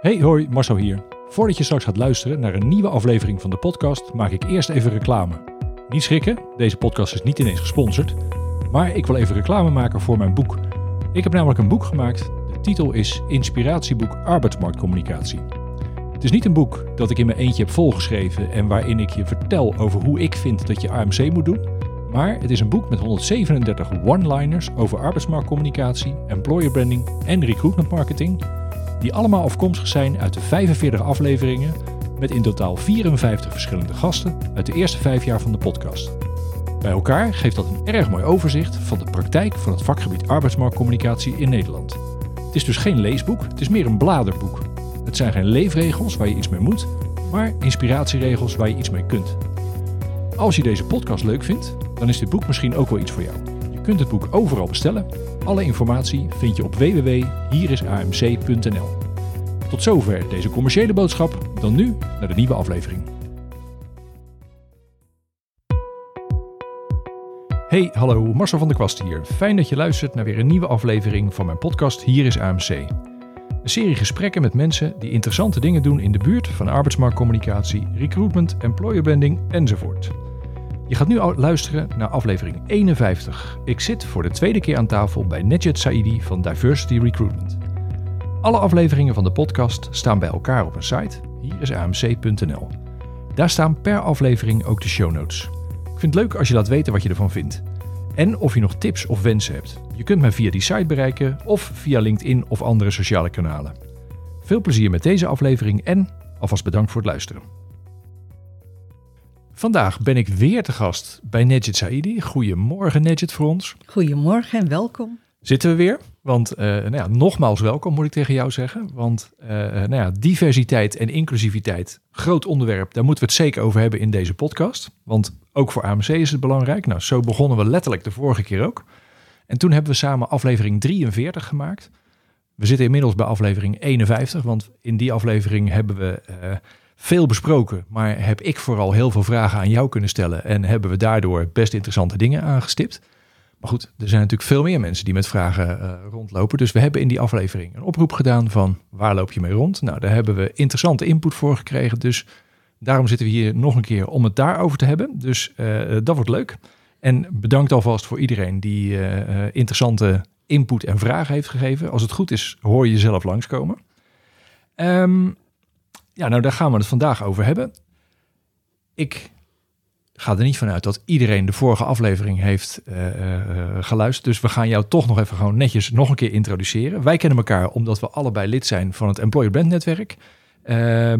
Hey hoi, Marcel hier. Voordat je straks gaat luisteren naar een nieuwe aflevering van de podcast, maak ik eerst even reclame. Niet schrikken, deze podcast is niet ineens gesponsord, maar ik wil even reclame maken voor mijn boek. Ik heb namelijk een boek gemaakt. De titel is Inspiratieboek Arbeidsmarktcommunicatie. Het is niet een boek dat ik in mijn eentje heb volgeschreven en waarin ik je vertel over hoe ik vind dat je AMC moet doen. Maar het is een boek met 137 one-liners over arbeidsmarktcommunicatie, employer branding en recruitment marketing die allemaal afkomstig zijn uit de 45 afleveringen met in totaal 54 verschillende gasten uit de eerste vijf jaar van de podcast. Bij elkaar geeft dat een erg mooi overzicht van de praktijk van het vakgebied arbeidsmarktcommunicatie in Nederland. Het is dus geen leesboek, het is meer een bladerboek. Het zijn geen leefregels waar je iets mee moet, maar inspiratieregels waar je iets mee kunt. Als je deze podcast leuk vindt, dan is dit boek misschien ook wel iets voor jou. Je kunt het boek overal bestellen alle informatie vind je op www.hierisamc.nl. Tot zover deze commerciële boodschap. Dan nu naar de nieuwe aflevering. Hey, hallo, Marcel van der Kwast hier. Fijn dat je luistert naar weer een nieuwe aflevering van mijn podcast Hier is AMC. Een serie gesprekken met mensen die interessante dingen doen in de buurt van arbeidsmarktcommunicatie, recruitment, employer branding enzovoort. Je gaat nu luisteren naar aflevering 51. Ik zit voor de tweede keer aan tafel bij Nedjet Saidi van Diversity Recruitment. Alle afleveringen van de podcast staan bij elkaar op een site, hier is amc.nl. Daar staan per aflevering ook de show notes. Ik vind het leuk als je laat weten wat je ervan vindt. En of je nog tips of wensen hebt. Je kunt mij via die site bereiken of via LinkedIn of andere sociale kanalen. Veel plezier met deze aflevering en alvast bedankt voor het luisteren. Vandaag ben ik weer te gast bij Nedjet Saidi. Goedemorgen Nedjet voor ons. Goedemorgen en welkom. Zitten we weer? Want uh, nou ja, nogmaals welkom moet ik tegen jou zeggen. Want uh, nou ja, diversiteit en inclusiviteit, groot onderwerp, daar moeten we het zeker over hebben in deze podcast. Want ook voor AMC is het belangrijk. Nou, zo begonnen we letterlijk de vorige keer ook. En toen hebben we samen aflevering 43 gemaakt. We zitten inmiddels bij aflevering 51, want in die aflevering hebben we uh, veel besproken, maar heb ik vooral heel veel vragen aan jou kunnen stellen en hebben we daardoor best interessante dingen aangestipt. Maar goed, er zijn natuurlijk veel meer mensen die met vragen uh, rondlopen. Dus we hebben in die aflevering een oproep gedaan van waar loop je mee rond? Nou, daar hebben we interessante input voor gekregen. Dus daarom zitten we hier nog een keer om het daarover te hebben. Dus uh, dat wordt leuk. En bedankt alvast voor iedereen die uh, interessante input en vragen heeft gegeven. Als het goed is, hoor je jezelf langskomen. Um, ja, nou daar gaan we het vandaag over hebben. Ik ga er niet vanuit dat iedereen de vorige aflevering heeft uh, uh, geluisterd. Dus we gaan jou toch nog even gewoon netjes nog een keer introduceren. Wij kennen elkaar omdat we allebei lid zijn van het Employer Brand Netwerk. Uh,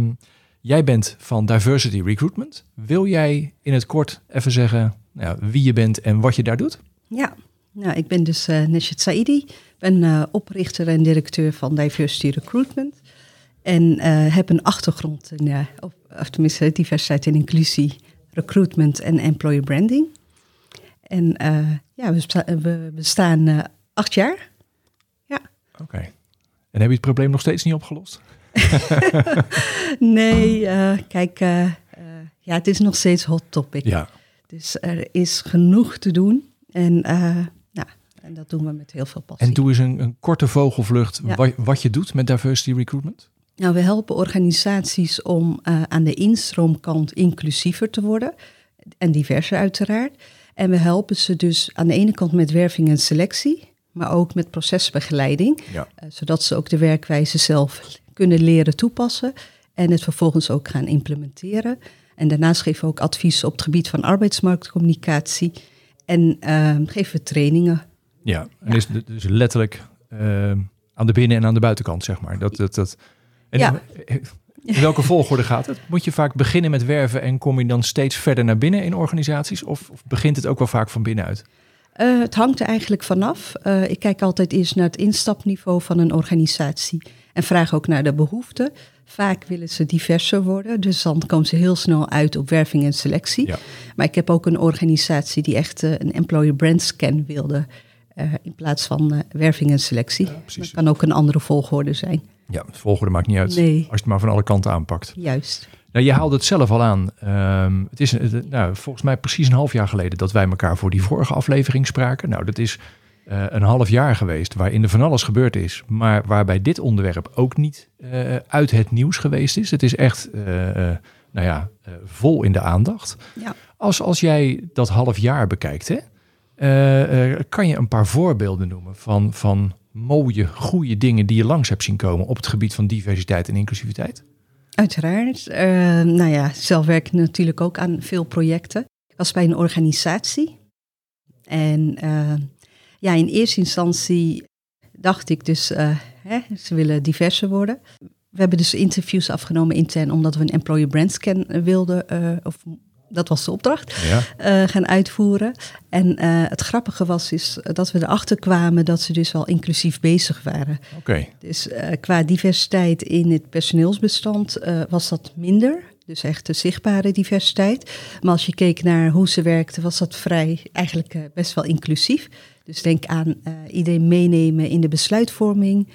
jij bent van Diversity Recruitment. Wil jij in het kort even zeggen nou, wie je bent en wat je daar doet? Ja, nou, ik ben dus uh, Neshet Saidi. ben oprichter en directeur van Diversity Recruitment. En heb een achtergrond in, of, of, tenminste diversiteit en inclusie, recruitment en employer branding. En uh, ja, we, sta, we bestaan acht jaar. Ja. Oké. Okay. En heb je het probleem nog steeds niet opgelost? nee, kijk, ja, het is nog steeds hot topic. Ja. Dus er is genoeg te doen. En en dat doen we met heel veel passie. En doe eens een, een korte vogelvlucht ja. wat, wat je doet met diversity recruitment. Nou, we helpen organisaties om uh, aan de instroomkant inclusiever te worden en diverser uiteraard. En we helpen ze dus aan de ene kant met werving en selectie, maar ook met procesbegeleiding, ja. uh, zodat ze ook de werkwijze zelf kunnen leren toepassen en het vervolgens ook gaan implementeren. En daarnaast geven we ook advies op het gebied van arbeidsmarktcommunicatie en uh, geven we trainingen. Ja, en ja. is dus letterlijk aan de binnen- en aan de buitenkant, zeg maar. Dat, dat, dat, en ja. in welke volgorde gaat het? Moet je vaak beginnen met werven en kom je dan steeds verder naar binnen in organisaties? Of, of begint het ook wel vaak van binnenuit? Uh, het hangt er eigenlijk vanaf. Uh, ik kijk altijd eerst naar het instapniveau van een organisatie en vraag ook naar de behoeften. Vaak willen ze diverser worden, dus dan komen ze heel snel uit op werving en selectie. Ja. Maar ik heb ook een organisatie die echt uh, een employer brand scan wilde in plaats van werving en selectie. Ja, dat kan ook een andere volgorde zijn. Ja, het volgorde maakt niet uit nee. als je het maar van alle kanten aanpakt. Juist. Nou, je haalde het zelf al aan. Um, het is nou, volgens mij precies een half jaar geleden dat wij elkaar voor die vorige aflevering spraken. Nou, dat is eh, een half jaar geweest waarin er van alles gebeurd is, maar waarbij dit onderwerp ook niet eh, uit het nieuws geweest is. Het is echt, eh, nou ja, vol in de aandacht. Ja. Als, als jij dat half jaar bekijkt, hè, kan je een paar voorbeelden noemen van, van mooie, goede dingen die je langs hebt zien komen op het gebied van diversiteit en inclusiviteit? Uiteraard. Eh, nou ja, zelf werk ik natuurlijk ook aan veel projecten. Ik was bij een organisatie. En eh, ja, in eerste instantie dacht ik dus, eh, hè, ze willen diverser worden. We hebben dus interviews afgenomen intern omdat we een employer brand scan wilden, of dat was de opdracht, Ja. eh, gaan uitvoeren. En eh, het grappige was is dat we erachter kwamen dat ze dus wel inclusief bezig waren. Oké. Dus eh, qua diversiteit in het personeelsbestand was dat minder. Dus echt de zichtbare diversiteit. Maar als je keek naar hoe ze werkten, was dat vrij eigenlijk best wel inclusief. Dus denk aan iedereen meenemen in de besluitvorming,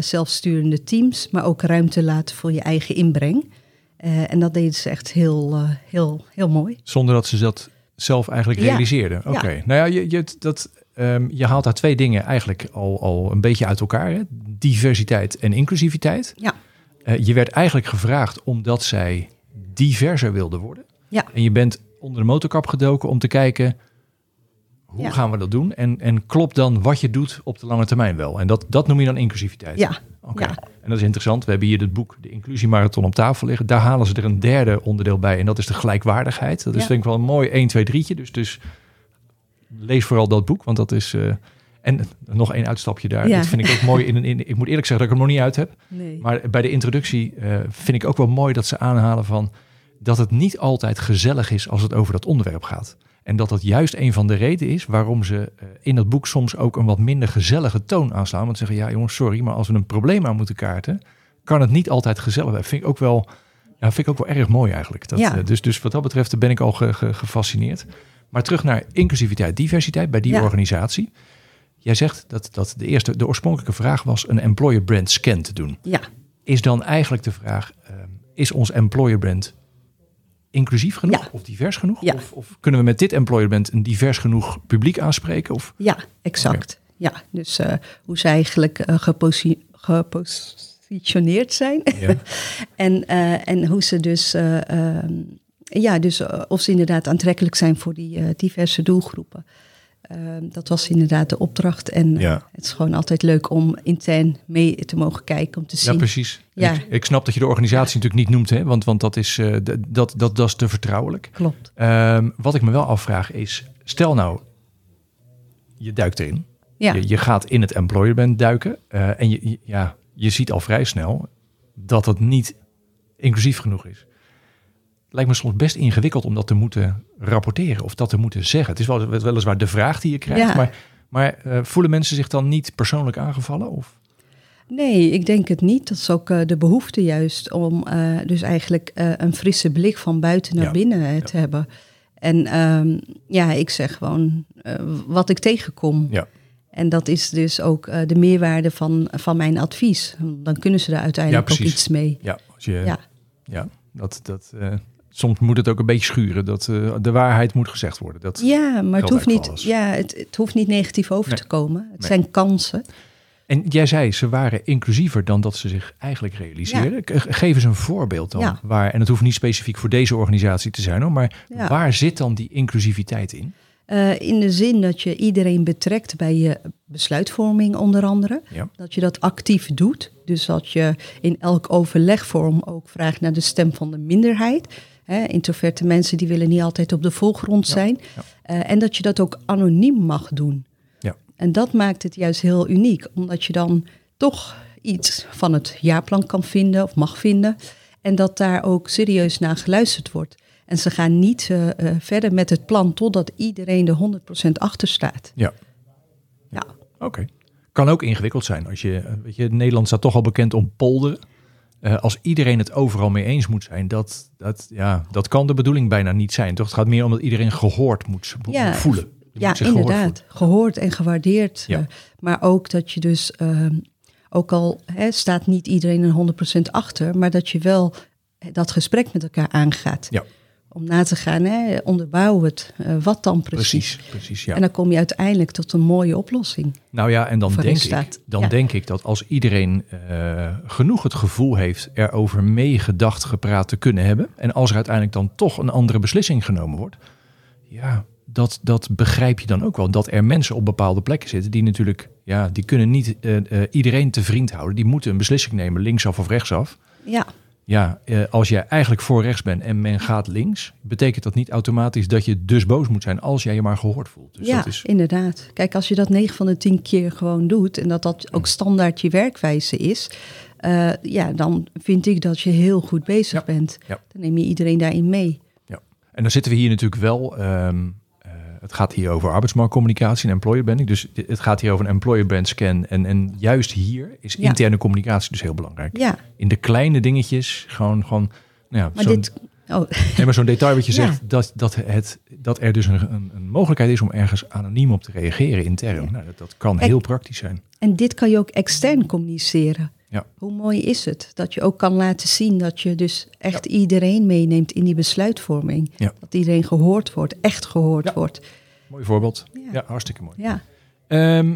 zelfsturende teams, maar ook ruimte laten voor je eigen inbreng. Eh, en dat deden ze echt heel, eh, heel, heel mooi. Zonder dat ze dat zelf eigenlijk Ja. realiseerden. Oké. Nou ja, je, je, dat, ehm, je haalt daar twee dingen eigenlijk al, al een beetje uit elkaar. Hè? Diversiteit en inclusiviteit. Ja. Eh, je werd eigenlijk gevraagd omdat zij diverser wilden worden. Ja. En je bent onder de motorkap gedoken om te kijken... hoe Ja. gaan we dat doen? En, en klopt dan wat je doet op de lange termijn wel? En dat, dat noem je dan inclusiviteit? Ja, Oké. ja. En dat is interessant. We hebben hier het boek De Inclusiemarathon op tafel liggen. Daar halen ze er een derde onderdeel bij. En dat is de gelijkwaardigheid. Dat is Ja. denk ik wel een mooi 1, 2, 3'tje. Dus, dus lees vooral dat boek. Want dat is... eh, en nog één uitstapje daar. Ja. Dat vind ik ook mooi. In, een- in, ik moet eerlijk zeggen dat ik hem nog niet uit heb. nee. Maar bij de introductie eh, vind ik ook wel mooi dat ze aanhalen van... dat het niet altijd gezellig is als het over dat onderwerp gaat. En dat dat juist een van de redenen is waarom ze eh, in het boek soms ook een wat minder gezellige toon aanslaan. Want ze zeggen, ja jongens, sorry, maar als we een probleem aan moeten kaarten, kan het niet altijd gezellig zijn. Vind ik ook wel, ja, vind ik ook wel erg mooi eigenlijk. Dat, Ja. eh, dus, dus wat dat betreft ben ik al ge- ge- gefascineerd. Maar terug naar inclusiviteit, diversiteit bij die Ja. organisatie. Jij zegt dat, dat de eerste, de oorspronkelijke vraag was een employer brand scan te doen. Ja, Is dan eigenlijk de vraag, ehm, is ons employer brand inclusief genoeg Ja. of divers genoeg? Ja. Of, of kunnen we met dit employer brand een divers genoeg publiek aanspreken? Of, Ja, exact. Ja, dus eh, hoe ze eigenlijk eh, geposi- gepositioneerd zijn. ja. en, eh, en hoe ze dus, eh, ehm, ja, dus of ze inderdaad aantrekkelijk zijn voor die diverse doelgroepen. Ehm, dat was inderdaad de opdracht. En eh, Ja. het is gewoon altijd leuk om intern mee te mogen kijken, om te ja, zien. precies. Ja. Ik, ik snap dat je de organisatie natuurlijk niet noemt, hè? Want, want dat, is, eh, dat, dat, dat is te vertrouwelijk. Klopt. Ehm, wat ik me wel afvraag is, stel nou, je duikt erin. Ja, Je, je gaat in het employer brand duiken. eh, en je, je- ja, je ziet al vrij snel dat het niet inclusief genoeg is. Lijkt me soms best ingewikkeld om dat te moeten rapporteren of dat te moeten zeggen. Het is wel, weliswaar de vraag die je krijgt, Ja. maar, maar eh, voelen mensen zich dan niet persoonlijk aangevallen? Of? Nee, ik denk het niet. Dat is ook eh, de behoefte juist om eh, dus eigenlijk een frisse blik van buiten naar Ja, binnen ja. te hebben. En ehm, ja, ik zeg gewoon wat ik tegenkom. Ja. En dat is dus ook de meerwaarde van, van mijn advies. Dan kunnen ze er uiteindelijk ook iets mee. Ja, als je, ja. Ja. dat, dat, soms moet het ook een beetje schuren. Dat eh, de waarheid moet gezegd worden. Dat, Ja, maar het hoeft, niet, alles. ja, het, het hoeft niet negatief over Nee. te komen. Het Nee. zijn kansen. En jij zei, ze waren inclusiever dan dat ze zich eigenlijk realiseerden. Ge- Geef eens een voorbeeld dan. Ja. Waar, en het hoeft niet specifiek voor deze organisatie te zijn, hoor, maar Ja. waar zit dan die inclusiviteit in? Eh, in de zin dat je iedereen betrekt bij je besluitvorming onder andere. Ja. Dat je dat actief doet. Dus dat je in elk overlegvorm ook vraagt naar de stem van de minderheid. Hè, introverte mensen die willen niet altijd op de voorgrond zijn. ja. Eh, en dat je dat ook anoniem mag doen. Ja. En dat maakt het juist heel uniek. Omdat je dan toch iets van het jaarplan kan vinden of mag vinden. En dat daar ook serieus naar geluisterd wordt. En ze gaan niet eh, eh, verder met het plan totdat iedereen er 100% achter staat. Ja. Ja, Oké. Kan ook ingewikkeld zijn. Als je, weet je, Nederland staat toch al bekend om polderen. Eh, als iedereen het overal mee eens moet zijn, dat, dat, ja, dat kan de bedoeling bijna niet zijn. Toch? Het gaat meer om dat iedereen gehoord moet, voelen. Je ja moet zich gehoord inderdaad. Gehoord en gewaardeerd. Ja. eh, maar ook dat je dus, ehm, ook al hè, staat niet iedereen er 100% achter, maar dat je wel dat gesprek met elkaar aangaat. Ja. Om na te gaan, hè, onderbouw het. Uh, wat dan precies? Precies, precies ja. En dan kom je uiteindelijk tot een mooie oplossing. Nou ja, en dan, denk ik, dan Ja. denk ik dat als iedereen eh, genoeg het gevoel heeft erover meegedacht, gepraat te kunnen hebben. En als er uiteindelijk dan toch een andere beslissing genomen wordt. Ja, dat, dat begrijp je dan ook wel. Dat er mensen op bepaalde plekken zitten die natuurlijk, ja, die kunnen niet eh, eh, iedereen te vriend houden. Die moeten een beslissing nemen, linksaf of rechtsaf. Ja, Ja, eh, als jij eigenlijk voor rechts bent en men gaat links, betekent dat niet automatisch dat je dus boos moet zijn als jij je maar gehoord voelt. Dus ja dat is, inderdaad. Kijk, als je dat 9 van de 10 keer gewoon doet en dat dat ook standaard je werkwijze is, eh, ja, dan vind ik dat je heel goed bezig Ja. bent. Ja. Dan neem je iedereen daarin mee. En dan zitten we hier natuurlijk wel. ehm, eh, het gaat hier over arbeidsmarktcommunicatie en employer branding. Dus het gaat hier over een employer brand scan. En, en juist hier is Ja. interne communicatie dus heel belangrijk. Ja, In de kleine dingetjes, gewoon, gewoon nou ja, maar zo'n, dit. Oh, nee, maar zo'n detail wat je Ja. zegt, dat, dat, het, dat er dus een, een, een mogelijkheid is om ergens anoniem op te reageren intern. Ja. Nou, dat, dat kan Kijk, heel praktisch zijn. En dit kan je ook extern communiceren. Ja. Hoe mooi is het dat je ook kan laten zien dat je dus echt iedereen meeneemt in die besluitvorming. Ja. Dat iedereen gehoord wordt, echt gehoord Ja. wordt. Mooi voorbeeld. Ja. Hartstikke mooi. Ja. Ehm,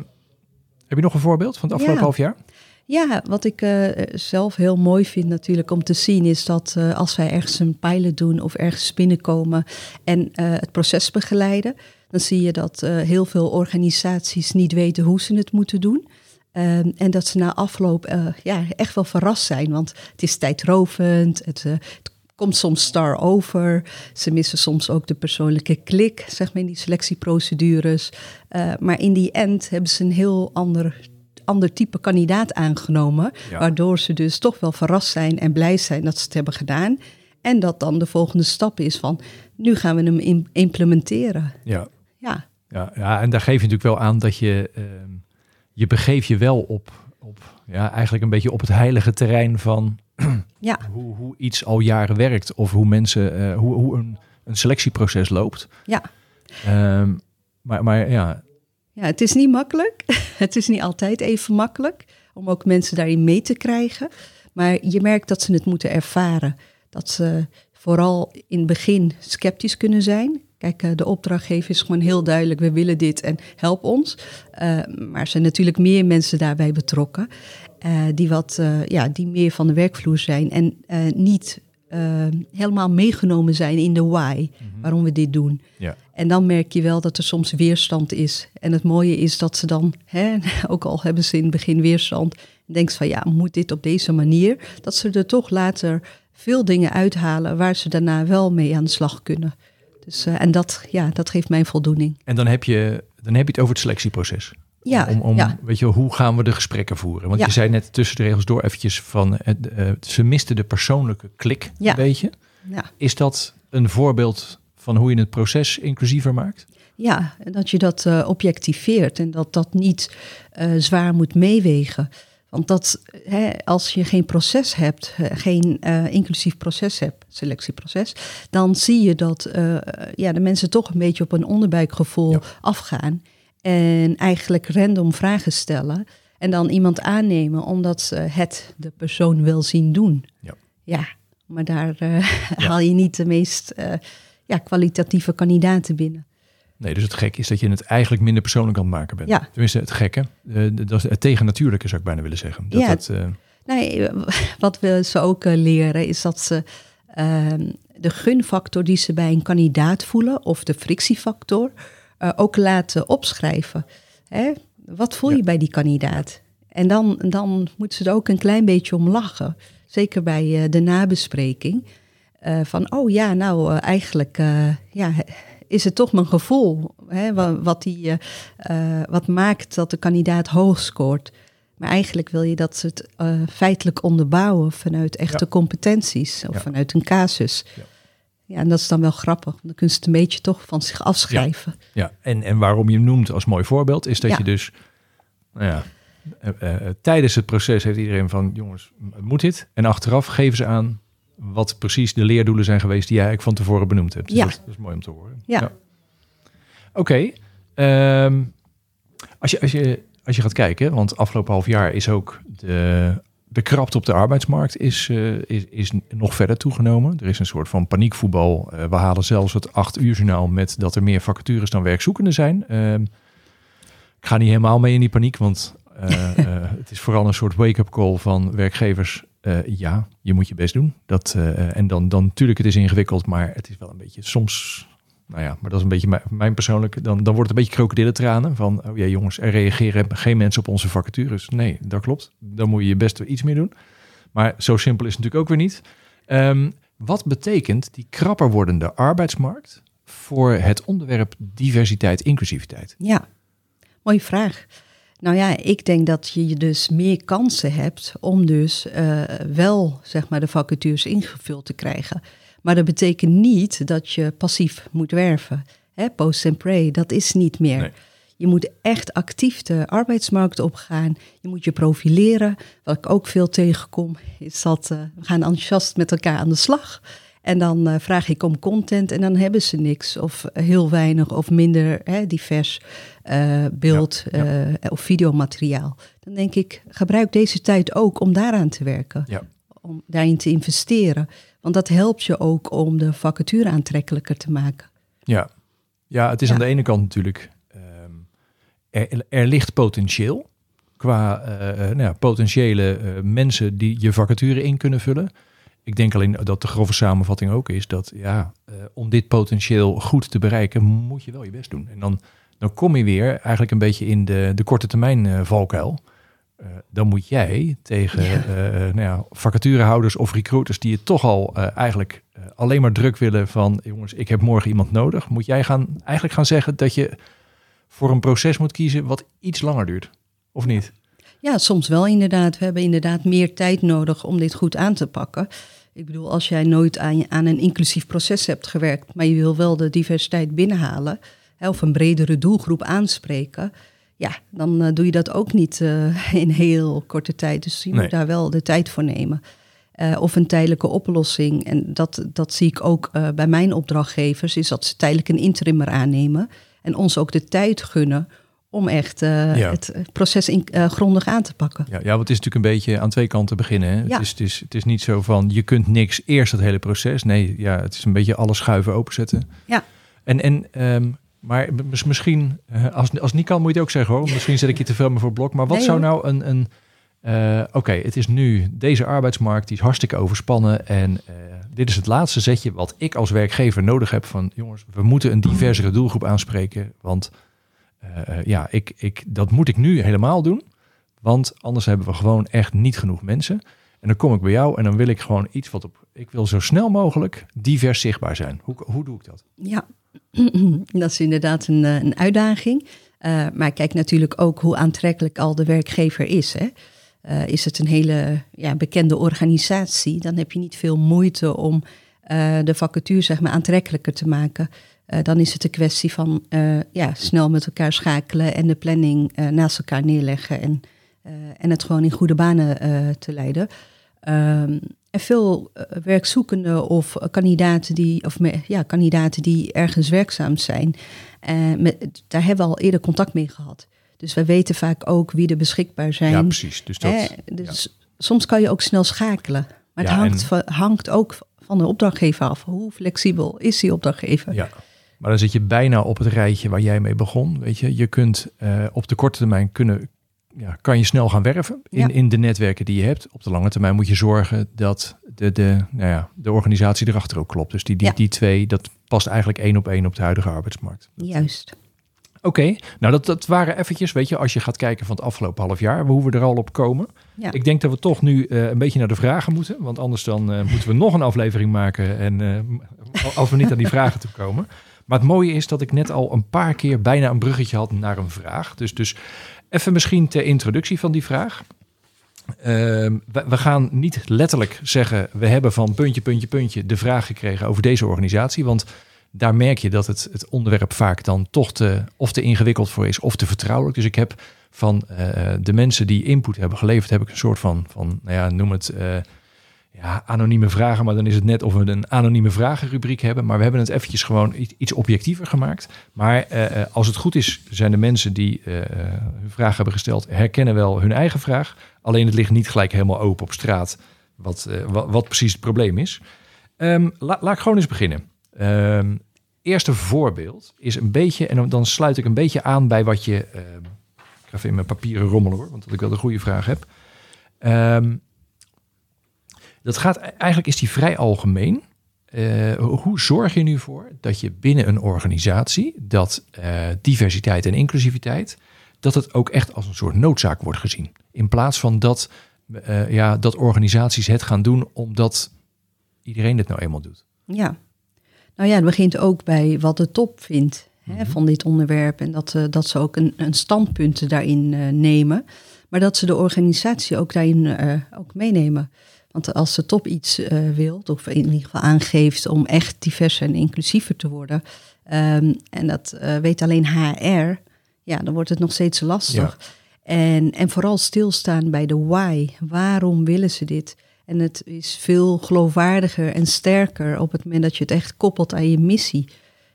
heb je nog een voorbeeld van het afgelopen half jaar? Ja, wat ik eh, zelf heel mooi vind natuurlijk om te zien is dat eh, als wij ergens een pilot doen of ergens binnenkomen en eh, het proces begeleiden, dan zie je dat heel veel organisaties niet weten hoe ze het moeten doen. Ehm, en dat ze na afloop eh, ja, echt wel verrast zijn, want het is tijdrovend, het, eh, het komt soms star over. Ze missen soms ook de persoonlijke klik, zeg maar, in die selectieprocedures. Eh, maar in die end hebben ze een heel ander, ander type kandidaat aangenomen. Ja. Waardoor ze dus toch wel verrast zijn en blij zijn dat ze het hebben gedaan. En dat dan de volgende stap is van, nu gaan we hem im- implementeren. Ja, Ja, Ja, ja, en daar geef je natuurlijk wel aan dat je, ehm, je begeeft je wel op, op, ja, eigenlijk een beetje op het heilige terrein van ja, hoe, hoe iets al jaren werkt of hoe mensen, eh, hoe, hoe een, een selectieproces loopt. ja. Ehm, maar, maar ja, Ja, het is niet makkelijk. Het is niet altijd even makkelijk om ook mensen daarin mee te krijgen. Maar je merkt dat ze het moeten ervaren. Dat ze vooral in het begin sceptisch kunnen zijn. Kijk, eh, de opdrachtgever is gewoon heel duidelijk, we willen dit en help ons. Eh, maar er zijn natuurlijk meer mensen daarbij betrokken. eh, die, wat, ja, die meer van de werkvloer zijn en niet helemaal meegenomen zijn in de why, waarom we dit doen. ja, En dan merk je wel dat er soms weerstand is. En het mooie is dat ze dan, hè, ook al hebben ze in het begin weerstand, denkt van ja, moet dit op deze manier? Dat ze er toch later veel dingen uithalen waar ze daarna wel mee aan de slag kunnen. Dus, eh, en dat, ja, dat geeft mij voldoening. en dan heb je, dan heb je het over het selectieproces. Ja, om, om ja, weet je, hoe gaan we de gesprekken voeren? Want Ja. je zei net tussen de regels door eventjes van, eh, eh, ze misten de persoonlijke klik Ja. een beetje. ja, Is dat een voorbeeld van hoe je het proces inclusiever maakt? ja, en dat je dat eh, objectiveert en dat dat niet zwaar moet meewegen. Want dat, hè, als je geen proces hebt, geen eh, inclusief proces hebt, selectieproces, dan zie je dat eh, ja, de mensen toch een beetje op een onderbuikgevoel Ja. afgaan. En eigenlijk random vragen stellen. En dan iemand aannemen omdat ze het de persoon wil zien doen. Ja. Ja, maar daar eh, haal je niet de meest ja, kwalitatieve kandidaten binnen. Nee, dus het gek is dat je het eigenlijk minder persoonlijk aan het maken bent. Ja. Tenminste, het gekke. eh, dat is het tegennatuurlijke zou ik bijna willen zeggen. Dat Ja. het, eh, Nee, wat we ze ook eh, leren is dat ze ehm, de gunfactor die ze bij een kandidaat voelen, of de frictiefactor, ook laten opschrijven. Hè? Wat voel je Ja. bij die kandidaat? En dan, dan moeten ze er ook een klein beetje om lachen. Zeker bij de nabespreking. Van, oh ja, nou eigenlijk ja, is het toch mijn gevoel. Hè, wa- wat, die, eh, eh, wat maakt dat de kandidaat hoog scoort. Maar eigenlijk wil je dat ze het eh, feitelijk onderbouwen vanuit echte Ja. competenties of Ja. vanuit een casus. Ja. Ja. en dat is dan wel grappig. Dan kunnen ze het een beetje toch van zich afschrijven. ja. En, en waarom je hem noemt als mooi voorbeeld, is dat je dus, nou ja, tijdens het proces heeft iedereen van, jongens, moet dit? En achteraf geven ze aan wat precies de leerdoelen zijn geweest die jij eigenlijk van tevoren benoemd hebt. Dus Ja. dat, is- dat is mooi om te horen. Ja. Oké. ehm, als, je, als, je, als je gaat kijken, want afgelopen half jaar is ook de de krapte op de arbeidsmarkt is, uh, is, is nog verder toegenomen. Er is een soort van paniekvoetbal. Uh, we halen zelfs het acht uur journaal met dat er meer vacatures dan werkzoekenden zijn. Uh, ik ga niet helemaal mee in die paniek, want het is vooral een soort wake-up call van werkgevers. Ja, je moet je best doen. Dat, en dan, dan natuurlijk, het is ingewikkeld, maar het is wel een beetje soms nou ja, maar dat is een beetje mijn, persoonlijke. Dan, dan wordt het een beetje krokodillentranen. Van, oh ja, jongens, er reageren geen mensen op onze vacatures. Nee, dat klopt. Dan moet je je best iets meer doen. Maar zo simpel is het natuurlijk ook weer niet. Um, wat betekent die krapper wordende arbeidsmarkt voor het onderwerp diversiteit, inclusiviteit? Ja, mooie vraag. Nou ja, ik denk dat je dus meer kansen hebt om dus uh, wel zeg maar de vacatures ingevuld te krijgen. Maar dat betekent niet dat je passief moet werven. Hè, post and pray, dat is niet meer. Je moet echt actief de arbeidsmarkt opgaan. Je moet je profileren. Wat ik ook veel tegenkom, is dat uh, we gaan enthousiast met elkaar aan de slag. En dan uh, vraag ik om content en dan hebben ze niks. Of heel weinig of minder hè, divers uh, beeld ja, of videomateriaal. Dan denk ik, gebruik deze tijd ook om daaraan te werken. Ja. Om daarin te investeren. Want dat helpt je ook om de vacature aantrekkelijker te maken. Ja, ja het is aan de ene kant natuurlijk, um, er, er, ligt potentieel qua uh, nou ja, potentiële uh, mensen die je vacature in kunnen vullen. Ik denk alleen dat de grove samenvatting ook is dat ja, uh, om dit potentieel goed te bereiken, moet je wel je best doen. En dan, dan kom je weer eigenlijk een beetje in de, de korte termijn valkuil. Uh, dan moet jij tegen ja. Nou ja, vacaturehouders of recruiters die je toch al eigenlijk alleen maar druk willen van jongens, ik heb morgen iemand nodig, moet jij gaan, eigenlijk gaan zeggen dat je voor een proces moet kiezen wat iets langer duurt, of niet? Ja, soms wel inderdaad. We hebben inderdaad meer tijd nodig om dit goed aan te pakken. Ik bedoel, als jij nooit aan, aan een inclusief proces hebt gewerkt, maar je wil wel de diversiteit binnenhalen, hè, of een bredere doelgroep aanspreken, ja, dan uh, doe je dat ook niet uh, in heel korte tijd. Dus je nee. moet daar wel de tijd voor nemen. Uh, of een tijdelijke oplossing. En dat, dat zie ik ook bij mijn opdrachtgevers, is dat ze tijdelijk een interimmer aannemen. En ons ook de tijd gunnen om echt ja. het proces in, grondig aan te pakken. Ja, ja, want het is natuurlijk een beetje aan twee kanten beginnen. Hè? Ja. Het, is, het, is, het is niet zo van je kunt niks eerst het hele proces. Nee, ja, het is een beetje alle schuiven openzetten. Ja. En, en um, maar misschien, eh, als, als niet kan, moet je het ook zeggen hoor. Misschien zet ik je te veel meer voor blok. Maar wat nee, zou nou een. een uh, Oké, okay, het is nu deze arbeidsmarkt, die is hartstikke overspannen. En uh, dit is het laatste zetje wat ik als werkgever nodig heb van jongens, we moeten een diversere doelgroep aanspreken. Want uh, ja, ik, ik, dat moet ik nu helemaal doen. Want anders hebben we gewoon echt niet genoeg mensen. En dan kom ik bij jou en dan wil ik gewoon iets wat op. Ik wil zo snel mogelijk divers zichtbaar zijn. Hoe, hoe doe ik dat? Ja, dat is inderdaad een, eh, een uitdaging. Maar kijk natuurlijk ook hoe aantrekkelijk al de werkgever is. Hè? Is het een hele ja, bekende organisatie, dan heb je niet veel moeite om de vacature zeg maar, aantrekkelijker te maken. Dan is het een kwestie van ja, snel met elkaar schakelen en de planning naast elkaar neerleggen en, en het gewoon in goede banen te leiden. Um, en veel werkzoekenden of kandidaten die, of me, ja, kandidaten die ergens werkzaam zijn, met, daar hebben we al eerder contact mee gehad. Dus we weten vaak ook wie er beschikbaar zijn. Ja, precies. Dus, dat, dus ja. soms kan je ook snel schakelen. Maar het ja, hangt, en... hangt ook van de opdrachtgever af. Hoe flexibel is die opdrachtgever? Ja. Maar dan zit je bijna op het rijtje waar jij mee begon. Weet je, je kunt op de korte termijn kunnen, ja, kan je snel gaan werven in, ja. in de netwerken die je hebt. Op de lange termijn moet je zorgen dat de, de, nou ja, de organisatie erachter ook klopt. Dus die, die, ja. die twee, dat past eigenlijk één op één op de huidige arbeidsmarkt. Juist. Oké, okay. nou dat, dat waren eventjes, weet je, als je gaat kijken van het afgelopen half jaar, hoe we er al op komen. Ja. Ik denk dat we toch nu uh, een beetje naar de vragen moeten, want anders dan uh, moeten we nog een aflevering maken en uh, als we niet aan die vragen toe komen. Maar het mooie is dat ik net al een paar keer bijna een bruggetje had naar een vraag. Dus, dus Even misschien ter introductie van die vraag. Uh, we, gaan niet letterlijk zeggen, we hebben van puntje, puntje, puntje de vraag gekregen over deze organisatie. Want daar merk je dat het, het onderwerp vaak dan toch te, of te ingewikkeld voor is of te vertrouwelijk. Dus ik heb van uh, de mensen die input hebben geleverd, heb ik een soort van, van nou ja, noem het, uh, ja, anonieme vragen, maar dan is het net of we een anonieme vragenrubriek hebben. Maar we hebben het eventjes gewoon iets objectiever gemaakt. Maar eh, eh, als het goed is, zijn de mensen die uh, hun vraag hebben gesteld, herkennen wel hun eigen vraag. Alleen het ligt niet gelijk helemaal open op straat wat, wat, precies het probleem is. Um, laat ik gewoon eens beginnen. Um, eerste voorbeeld is een beetje, en dan sluit ik een beetje aan bij wat je. Uh, ik ga even in mijn papieren rommelen hoor, want dat ik wel een goede vraag heb. Dat gaat, eigenlijk is die vrij algemeen. Uh, hoe zorg je nu voor dat je binnen een organisatie dat uh, diversiteit en inclusiviteit, dat het ook echt als een soort noodzaak wordt gezien. In plaats van dat, uh, ja, dat organisaties het gaan doen omdat iedereen het nou eenmaal doet. Ja, nou ja, het begint ook bij wat de top vindt hè, mm -hmm. van dit onderwerp. En dat, dat ze ook een, een standpunt daarin nemen. Maar dat ze de organisatie ook daarin ook meenemen. Want als de top iets uh, wil, of in ieder geval aangeeft om echt diverser en inclusiever te worden, um, en dat uh, weet alleen HR, ja, dan wordt het nog steeds lastig. Ja. En, en vooral stilstaan bij de why. Waarom willen ze dit? En het is veel geloofwaardiger en sterker op het moment dat je het echt koppelt aan je missie.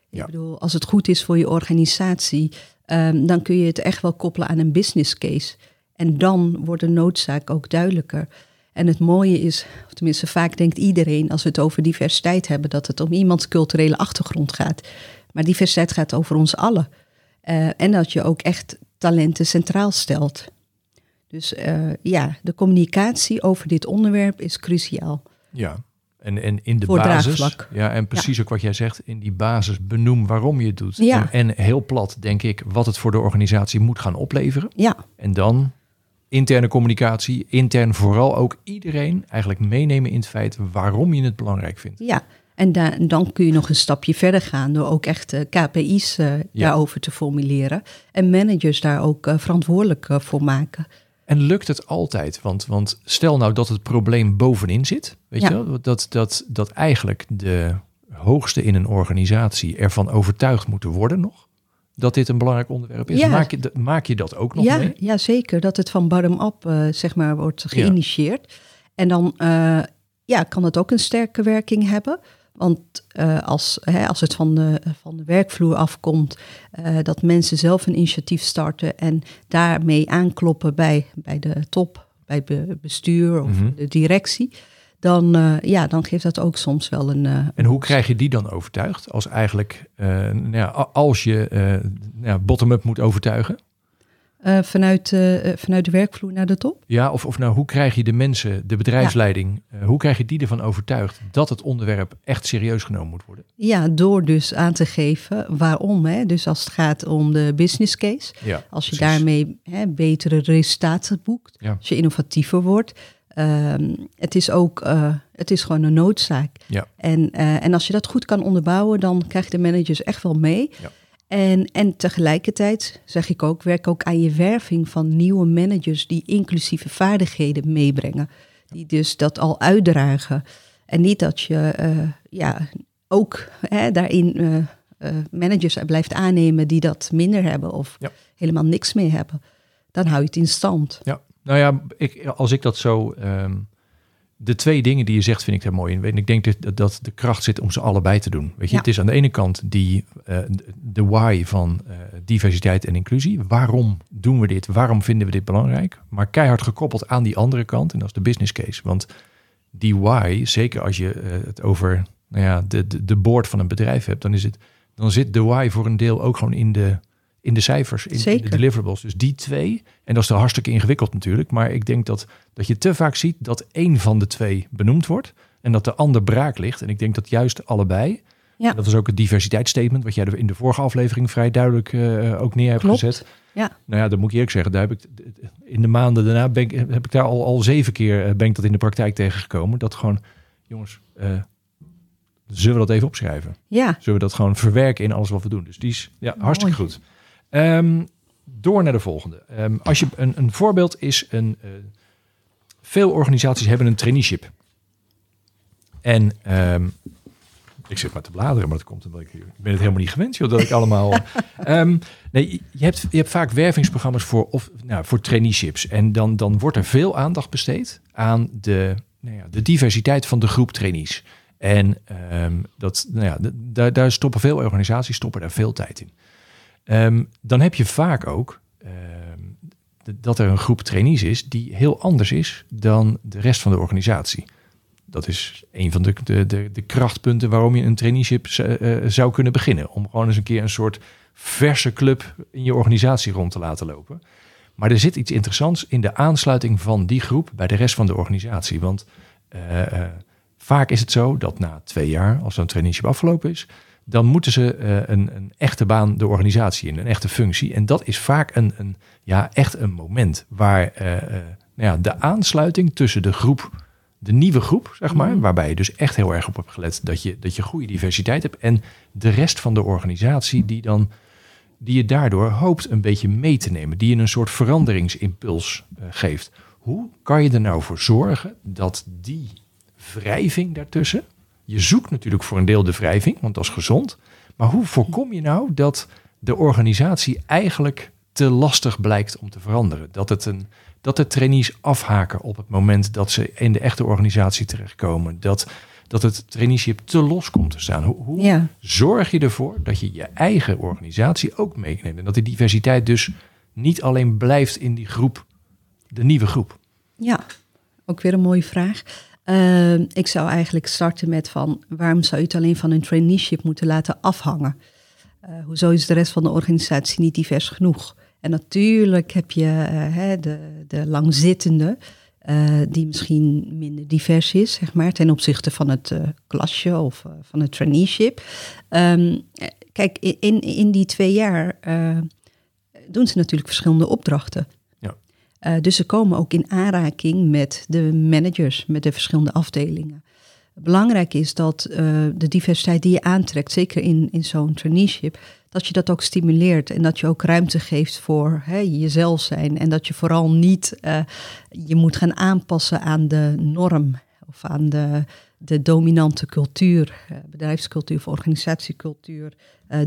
Ja. Ik bedoel, als het goed is voor je organisatie, um, dan kun je het echt wel koppelen aan een business case. En dan wordt de noodzaak ook duidelijker. En het mooie is, of tenminste vaak denkt iedereen als we het over diversiteit hebben, dat het om iemands culturele achtergrond gaat. Maar diversiteit gaat over ons allen. Uh, en dat je ook echt talenten centraal stelt. Dus uh, ja, de communicatie over dit onderwerp is cruciaal. Ja, en, en in de Voor basis. Draagvlak. Ja, en precies ja. ook wat jij zegt, in die basis benoem waarom je het doet. Ja. En, en heel plat, denk ik, wat het voor de organisatie moet gaan opleveren. Ja. En dan interne communicatie, intern vooral ook iedereen eigenlijk meenemen in het feit waarom je het belangrijk vindt. Ja, en da dan kun je nog een stapje verder gaan door ook echt uh, KPI's uh, ja. daarover te formuleren en managers daar ook uh, verantwoordelijk voor maken. En lukt het altijd? Want, want stel nou dat het probleem bovenin zit, weet ja. je wel? Dat, dat, dat eigenlijk de hoogste in een organisatie ervan overtuigd moeten worden nog dat dit een belangrijk onderwerp is. Ja. Maak, je, maak je dat ook nog ja, mee? Ja, zeker. Dat het van bottom-up uh, zeg maar, wordt geïnitieerd. Ja. En dan uh, ja, kan het ook een sterke werking hebben. Want uh, als, hè, als het van de, van de werkvloer afkomt, dat mensen zelf een initiatief starten en daarmee aankloppen bij, bij de top, bij het bestuur of mm -hmm. de directie dan, uh, ja, dan geeft dat ook soms wel een. Uh, en hoe krijg je die dan overtuigd? Als eigenlijk, uh, nou ja, als je nou ja, bottom-up moet overtuigen? vanuit, vanuit de werkvloer naar de top? Ja, of, of nou, hoe krijg je de mensen, de bedrijfsleiding, ja. hoe krijg je die ervan overtuigd dat het onderwerp echt serieus genomen moet worden? Ja, door dus aan te geven waarom. Hè? Dus als het gaat om de business case, als je precies. daarmee hè, betere resultaten boekt, als je innovatiever wordt. Um, het is ook, uh, het is gewoon een noodzaak. Ja. En, uh, en als je dat goed kan onderbouwen, dan krijg je de managers echt wel mee. Ja. En, en tegelijkertijd, zeg ik ook, werk ook aan je werving van nieuwe managers die inclusieve vaardigheden meebrengen. Die dus dat al uitdragen. En niet dat je uh, ja, ook hè, daarin managers blijft aannemen die dat minder hebben of ja. helemaal niks meer hebben. Dan hou je het in stand. Ja. Nou ja, ik, als ik dat zo. Um, de twee dingen die je zegt, vind ik daar mooi in. En ik denk dat, dat de kracht zit om ze allebei te doen. Weet je, Ja. het is aan de ene kant die, uh, de why van uh, diversiteit en inclusie. Waarom doen we dit? Waarom vinden we dit belangrijk? Maar keihard gekoppeld aan die andere kant. En dat is de business case. Want die why, zeker als je uh, het over nou ja, de, de, de board van een bedrijf hebt, dan, is het, dan zit de why voor een deel ook gewoon in de, in de cijfers, in, in, de deliverables. Dus die twee, en dat is dan hartstikke ingewikkeld natuurlijk, maar ik denk dat, dat je te vaak ziet dat één van de twee benoemd wordt en dat de ander braak ligt. En ik denk dat juist allebei, ja. dat is ook het diversiteitsstatement, wat jij in de vorige aflevering vrij duidelijk uh, ook neer hebt Klopt. gezet. Ja. Nou ja, dat moet ik eerlijk zeggen, daar heb ik in de maanden daarna ben ik, heb ik daar al, al zeven keer eh, ben ik dat in de praktijk tegengekomen. Dat gewoon, jongens, uh, zullen we dat even opschrijven? Ja. Zullen we dat gewoon verwerken in alles wat we doen? Dus die is ja, hartstikke goed. Um, door naar de volgende. Um, als je een, een voorbeeld is een. Uh, veel organisaties hebben een traineeship. En um, ik zit maar te bladeren, maar dat komt omdat ik, ik ben het helemaal niet gewend, joh, dat ik allemaal. nee, je hebt, je hebt vaak wervingsprogramma's voor, of, nou, voor traineeships. En dan, dan wordt er veel aandacht besteed aan de nou ja, de diversiteit van de groep trainees. En ehm, dat, nou ja, daar, daar stoppen veel organisaties stoppen daar veel tijd in. Ehm, dan heb je vaak ook ehm, dat er een groep trainees is die heel anders is dan de rest van de organisatie. Dat is een van de, de, de, krachtpunten waarom je een traineeship uh, zou kunnen beginnen. Om gewoon eens een keer een soort verse club in je organisatie rond te laten lopen. Maar er zit iets interessants in de aansluiting van die groep bij de rest van de organisatie. Want uh, vaak is het zo dat na twee jaar, als zo'n traineeship afgelopen is, dan moeten ze uh, een, een, echte baan de organisatie in, een echte functie. En dat is vaak een, een ja, echt een moment waar nou ja, de aansluiting tussen de groep de nieuwe groep, zeg maar, mhm. waarbij je dus echt heel erg op hebt gelet dat je, dat je goede diversiteit hebt. En de rest van de organisatie die dan die je daardoor hoopt een beetje mee te nemen, die je een soort veranderingsimpuls uh, geeft. Hoe kan je er nou voor zorgen dat die wrijving daartussen, je zoekt natuurlijk voor een deel de wrijving, want dat is gezond, maar hoe voorkom je nou dat de organisatie eigenlijk te lastig blijkt om te veranderen? Dat het een dat de trainees afhaken op het moment dat ze in de echte organisatie terechtkomen. Dat, dat het traineeship te los komt te staan. Hoe, hoe zorg je ervoor dat je je eigen organisatie ook meeneemt? En dat die diversiteit dus niet alleen blijft in die groep, de nieuwe groep. Ja, ook weer een mooie vraag. Uh, ik zou eigenlijk starten met van waarom zou je het alleen van een traineeship moeten laten afhangen? Uh, hoezo is de rest van de organisatie niet divers genoeg? En natuurlijk heb je uh, de, de langzittende, uh, die misschien minder divers is, zeg maar, ten opzichte van het klasje of van het traineeship. Um, kijk, in, in die twee jaar doen ze natuurlijk verschillende opdrachten. Ja. dus ze komen ook in aanraking met de managers, met de verschillende afdelingen. Belangrijk is dat de diversiteit die je aantrekt, zeker in, in zo'n traineeship, dat je dat ook stimuleert en dat je ook ruimte geeft voor hè, jezelf zijn. En dat je vooral niet uh, je moet gaan aanpassen aan de norm of aan de, de dominante cultuur, bedrijfscultuur of organisatiecultuur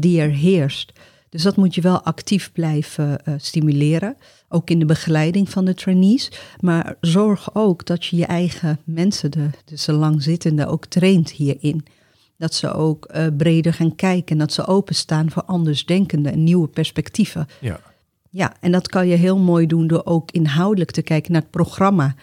die er heerst. Dus dat moet je wel actief blijven stimuleren, ook in de begeleiding van de trainees. Maar zorg ook dat je je eigen mensen, de, dus de langzittenden, ook traint hierin. Dat ze ook uh, breder gaan kijken. Dat ze openstaan voor andersdenkende en nieuwe perspectieven. Ja. ja, en dat kan je heel mooi doen door ook inhoudelijk te kijken naar het programma.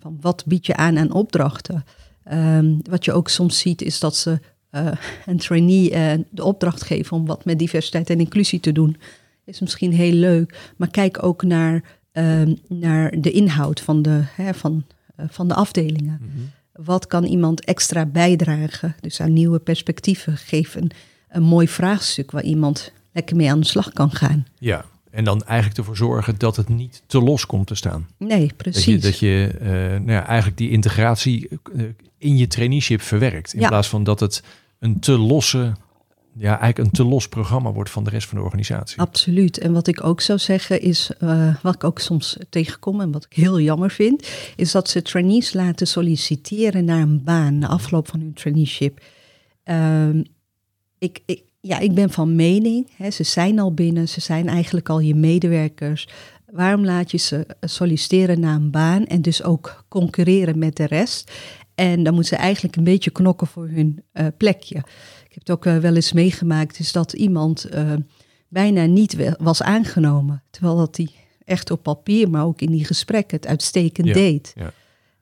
Van wat bied je aan aan opdrachten? Um, wat je ook soms ziet is dat ze uh, een trainee uh, de opdracht geven om wat met diversiteit en inclusie te doen. Is misschien heel leuk. Maar kijk ook naar, um, naar de inhoud van de, hè, van, van de afdelingen. Mm -hmm. Wat kan iemand extra bijdragen? Dus aan nieuwe perspectieven geven. Een mooi vraagstuk waar iemand lekker mee aan de slag kan gaan. Ja, en dan eigenlijk ervoor zorgen dat het niet te los komt te staan. Nee, precies. Dat je, dat je uh, nou ja, eigenlijk die integratie in je traineeship verwerkt. In ja. plaats van dat het een te losse ja, eigenlijk een te los programma wordt van de rest van de organisatie. Absoluut. En wat ik ook zou zeggen is, uh, wat ik ook soms tegenkom en wat ik heel jammer vind, is dat ze trainees laten solliciteren naar een baan na afloop van hun traineeship. Uh, ik, ik, ja, ik ben van mening, hè, ze zijn al binnen, ze zijn eigenlijk al je medewerkers. Waarom laat je ze solliciteren naar een baan en dus ook concurreren met de rest? En dan moeten ze eigenlijk een beetje knokken voor hun uh, plekje. Ik heb het ook uh, wel eens meegemaakt, is dat iemand uh, bijna niet was aangenomen. Terwijl dat hij echt op papier, maar ook in die gesprekken het uitstekend ja, deed. Ja.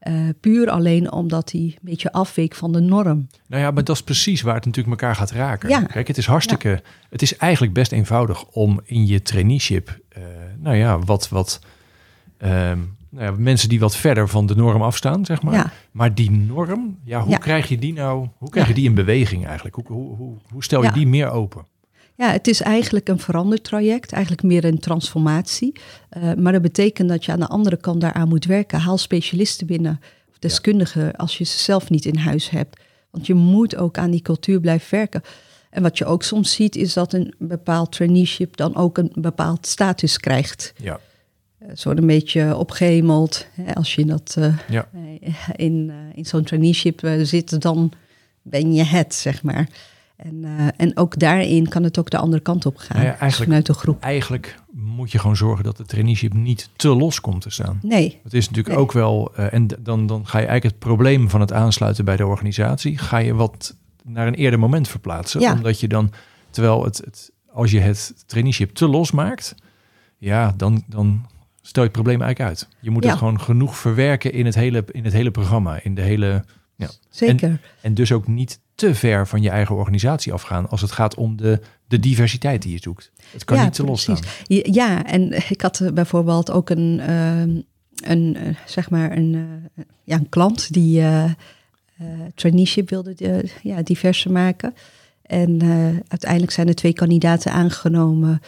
Uh, puur alleen omdat hij een beetje afweek van de norm. Nou ja, maar dat is precies waar het natuurlijk elkaar gaat raken. Ja. Kijk, het is hartstikke. Ja. Het is eigenlijk best eenvoudig om in je traineeship, uh, nou ja, wat, wat um, nou ja, mensen die wat verder van de norm afstaan, zeg maar. Ja. Maar die norm, ja, hoe ja. krijg je die nou, hoe krijg je die in beweging eigenlijk? Hoe, hoe, hoe, hoe stel je die meer open? Ja, het is eigenlijk een verandertraject, eigenlijk meer een transformatie. Uh, maar dat betekent dat je aan de andere kant daaraan moet werken. Haal specialisten binnen, of deskundigen, als je ze zelf niet in huis hebt. Want je moet ook aan die cultuur blijven werken. En wat je ook soms ziet, is dat een bepaald traineeship dan ook een bepaald status krijgt. Ja. Uh, zo een beetje opgehemeld. Hè, als je dat, uh, ja. in, in zo'n traineeship zit, dan ben je het, zeg maar. En, en ook daarin kan het ook de andere kant op gaan. Nou ja, eigenlijk, vanuit de groep. Eigenlijk moet je gewoon zorgen dat de traineeship niet te los komt te staan. Nee. Het is natuurlijk Nee. ook wel, eh, en dan, dan ga je eigenlijk het probleem van het aansluiten bij de organisatie, ga je wat naar een eerder moment verplaatsen. Ja. Omdat je dan, terwijl het, het, als je het traineeship te los maakt, ja, dan, dan stel je het probleem eigenlijk uit. Je moet Ja. het gewoon genoeg verwerken in het hele, in het hele programma, in de hele, Zeker. en dus ook niet te ver van je eigen organisatie afgaan als het gaat om de, de diversiteit die je zoekt. Het kan Ja, niet te los precies. staan. Ja, Ja, en ik had eh, bijvoorbeeld ook een, ehm, een eh, zeg maar een, eh, ja, een klant die traineeship wilde ja, diverser maken. En uiteindelijk zijn er twee kandidaten aangenomen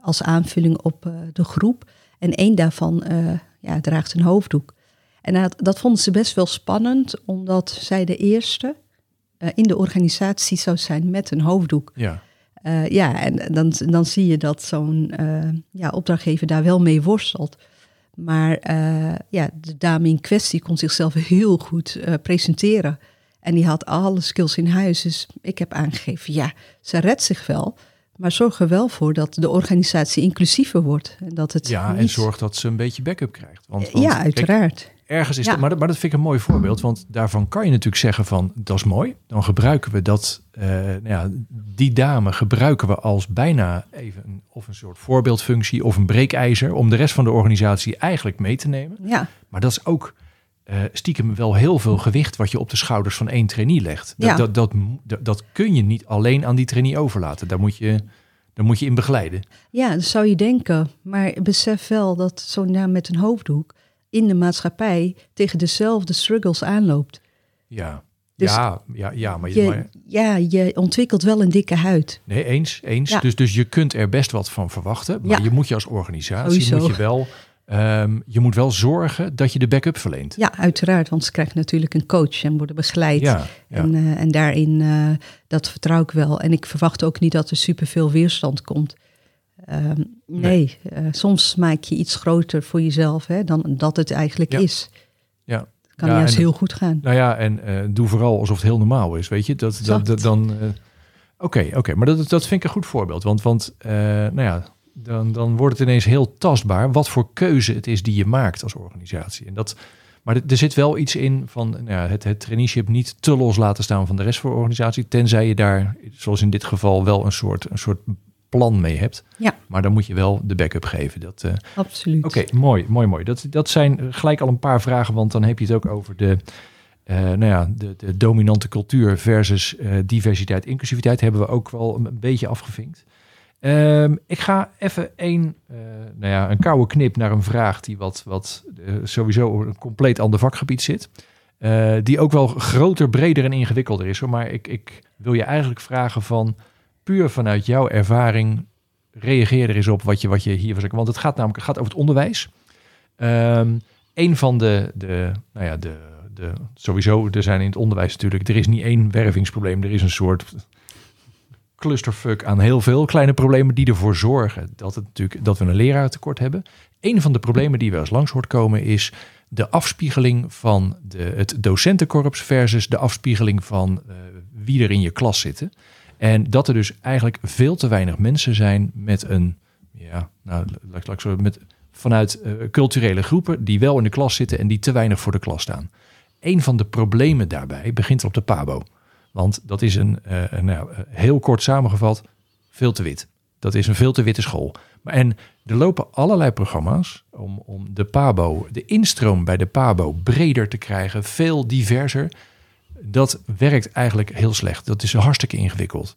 als aanvulling op de groep. En één daarvan eh, ja, draagt een hoofddoek. En dat, dat vonden ze best wel spannend, omdat zij de eerste eh, in de organisatie zou zijn met een hoofddoek. Ja, Eh, ja, en dan, dan zie je dat zo'n ja, opdrachtgever daar wel mee worstelt. Maar ja, de dame in kwestie kon zichzelf heel goed presenteren. En die had alle skills in huis. Dus ik heb aangegeven, ja, ze redt zich wel. Maar zorg er wel voor dat de organisatie inclusiever wordt. En dat het ja en zorg dat ze een beetje backup krijgt. Want, want Ja, kijk, uiteraard. Ergens is Ja. dat, maar, dat- maar dat vind ik een mooi voorbeeld, want daarvan kan je natuurlijk zeggen van, dat is mooi. Dan gebruiken we dat, eh, nou ja, die dame gebruiken we als bijna even een, of een soort voorbeeldfunctie of een breekijzer om de rest van de organisatie eigenlijk mee te nemen. Ja, Maar dat is ook eh, stiekem wel heel veel gewicht wat je op de schouders van één trainee legt. Dat, Ja. dat, dat, dat, dat kun je niet alleen aan die trainee overlaten. Daar moet je, daar moet je in begeleiden. ja, dat zou je denken. Maar besef wel dat zo'n dame met een hoofddoek in de maatschappij tegen dezelfde struggles aanloopt. Ja, Dus ja, ja, ja, maar, je, Je, maar ja, je ontwikkelt wel een dikke huid. Nee, eens. eens. Ja. Dus, dus je kunt er best wat van verwachten. Maar Ja. je moet je als organisatie Sowieso. moet je wel, ehm, je moet wel zorgen dat je de backup verleent. Ja, uiteraard, want ze krijgen natuurlijk een coach en worden begeleid. Ja, ja. En, eh, en daarin, eh, dat vertrouw ik wel. En ik verwacht ook niet dat er superveel weerstand komt. Ehm, nee, eh, soms maak je iets groter voor jezelf hè, dan dat het eigenlijk Ja. is. ja. Kan juist heel goed gaan. Nou ja, en doe vooral alsof het heel normaal is, weet je. Dat, dat, dan. Oké, oké, maar dat, dat vind ik een goed voorbeeld. Want, want nou ja, dan, dan wordt het ineens heel tastbaar wat voor keuze het is die je maakt als organisatie. En dat, maar er- zit wel iets in van nou ja, het, het traineeship niet te los laten staan van de rest van de organisatie. Tenzij je daar, zoals in dit geval, wel een soort, een soort plan mee hebt. Ja. Maar dan moet je wel de backup geven. Dat, eh, Absoluut. Oké, mooi, mooi, mooi. Dat, dat zijn gelijk al een paar vragen, want dan heb je het ook over de, eh, nou ja, de, de dominante cultuur versus eh, diversiteit, inclusiviteit hebben we ook wel een beetje afgevinkt. Ehm, ik ga even een, eh, nou ja, een koude knip naar een vraag die wat, wat eh, sowieso een compleet ander vakgebied zit. Eh, die ook wel groter, breder en ingewikkelder is. Maar ik, ik wil je eigenlijk vragen van puur vanuit jouw ervaring reageer er eens op wat je, wat je hier zeggen. Want het gaat namelijk het gaat over het onderwijs. Ehm een van de, de, nou ja, de, de, sowieso, er zijn in het onderwijs natuurlijk, er is niet één wervingsprobleem, er is een soort clusterfuck aan heel veel kleine problemen die ervoor zorgen dat, het natuurlijk, dat we een leraartekort hebben. Een van de problemen die wel eens langs hoort komen is de afspiegeling van de, het docentenkorps versus de afspiegeling van eh, wie er in je klas zitten. En dat er dus eigenlijk veel te weinig mensen zijn met een, ja, nou, laat, laat ik zo, met, vanuit eh, culturele groepen die wel in de klas zitten en die te weinig voor de klas staan. Een van de problemen daarbij begint op de PABO. Want dat is een, eh, nou, heel kort samengevat, veel te wit. Dat is een veel te witte school. Maar en er lopen allerlei programma's om, om de PABO, de instroom bij de PABO breder te krijgen, veel diverser. Dat werkt eigenlijk heel slecht. Dat is hartstikke ingewikkeld.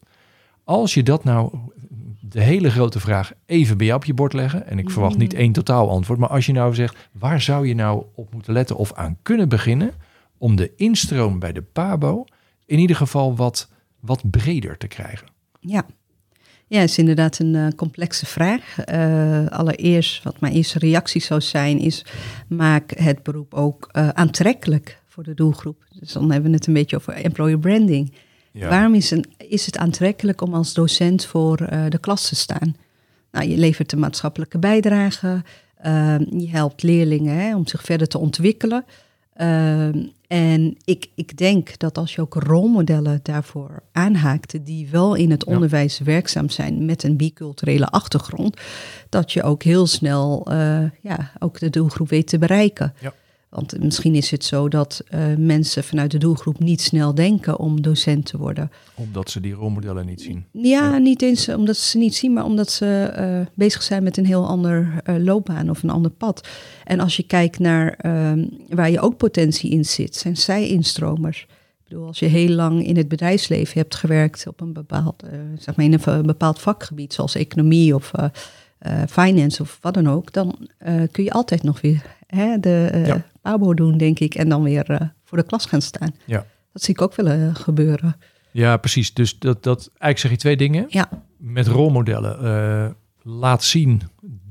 Als je dat nou, de hele grote vraag, even bij jou op je bord leggen. En ik verwacht niet één totaal antwoord. Maar als je nou zegt, waar zou je nou op moeten letten of aan kunnen beginnen om de instroom bij de PABO in ieder geval wat, wat breder te krijgen? Ja. Ja, het is inderdaad een eh, complexe vraag. Eh, allereerst, wat mijn eerste reactie zou zijn, is maak het beroep ook eh, aantrekkelijk voor de doelgroep. Dus dan hebben we het een beetje over employer branding. Waarom is, een, is het aantrekkelijk om als docent voor de klas te staan? Nou, je levert een maatschappelijke bijdrage, je helpt leerlingen hè, om zich verder te ontwikkelen. Ehm, en ik, ik denk dat als je ook rolmodellen daarvoor aanhaakt, die wel in het Ja. onderwijs werkzaam zijn met een biculturele achtergrond, dat je ook heel snel eh, ja, ook de doelgroep weet te bereiken. Ja. Want misschien is het zo dat eh, mensen vanuit de doelgroep niet snel denken om docent te worden. Omdat ze die rolmodellen niet zien. Ja, niet eens omdat ze niet zien, maar omdat ze eh, bezig zijn met een heel ander eh, loopbaan of een ander pad. En als je kijkt naar ehm, waar je ook potentie in zit, zijn zij-instromers. Ik bedoel, als je heel lang in het bedrijfsleven hebt gewerkt op een bepaald, zeg maar in een bepaald vakgebied, zoals economie of finance of wat dan ook, dan kun je altijd nog weer hè, de Ja. PABO doen, denk ik, en dan weer eh, voor de klas gaan staan. Ja. Dat zie ik ook wel eh, gebeuren. Ja, precies. Dus dat, dat, eigenlijk zeg je twee dingen. Ja. Met rolmodellen eh, laat zien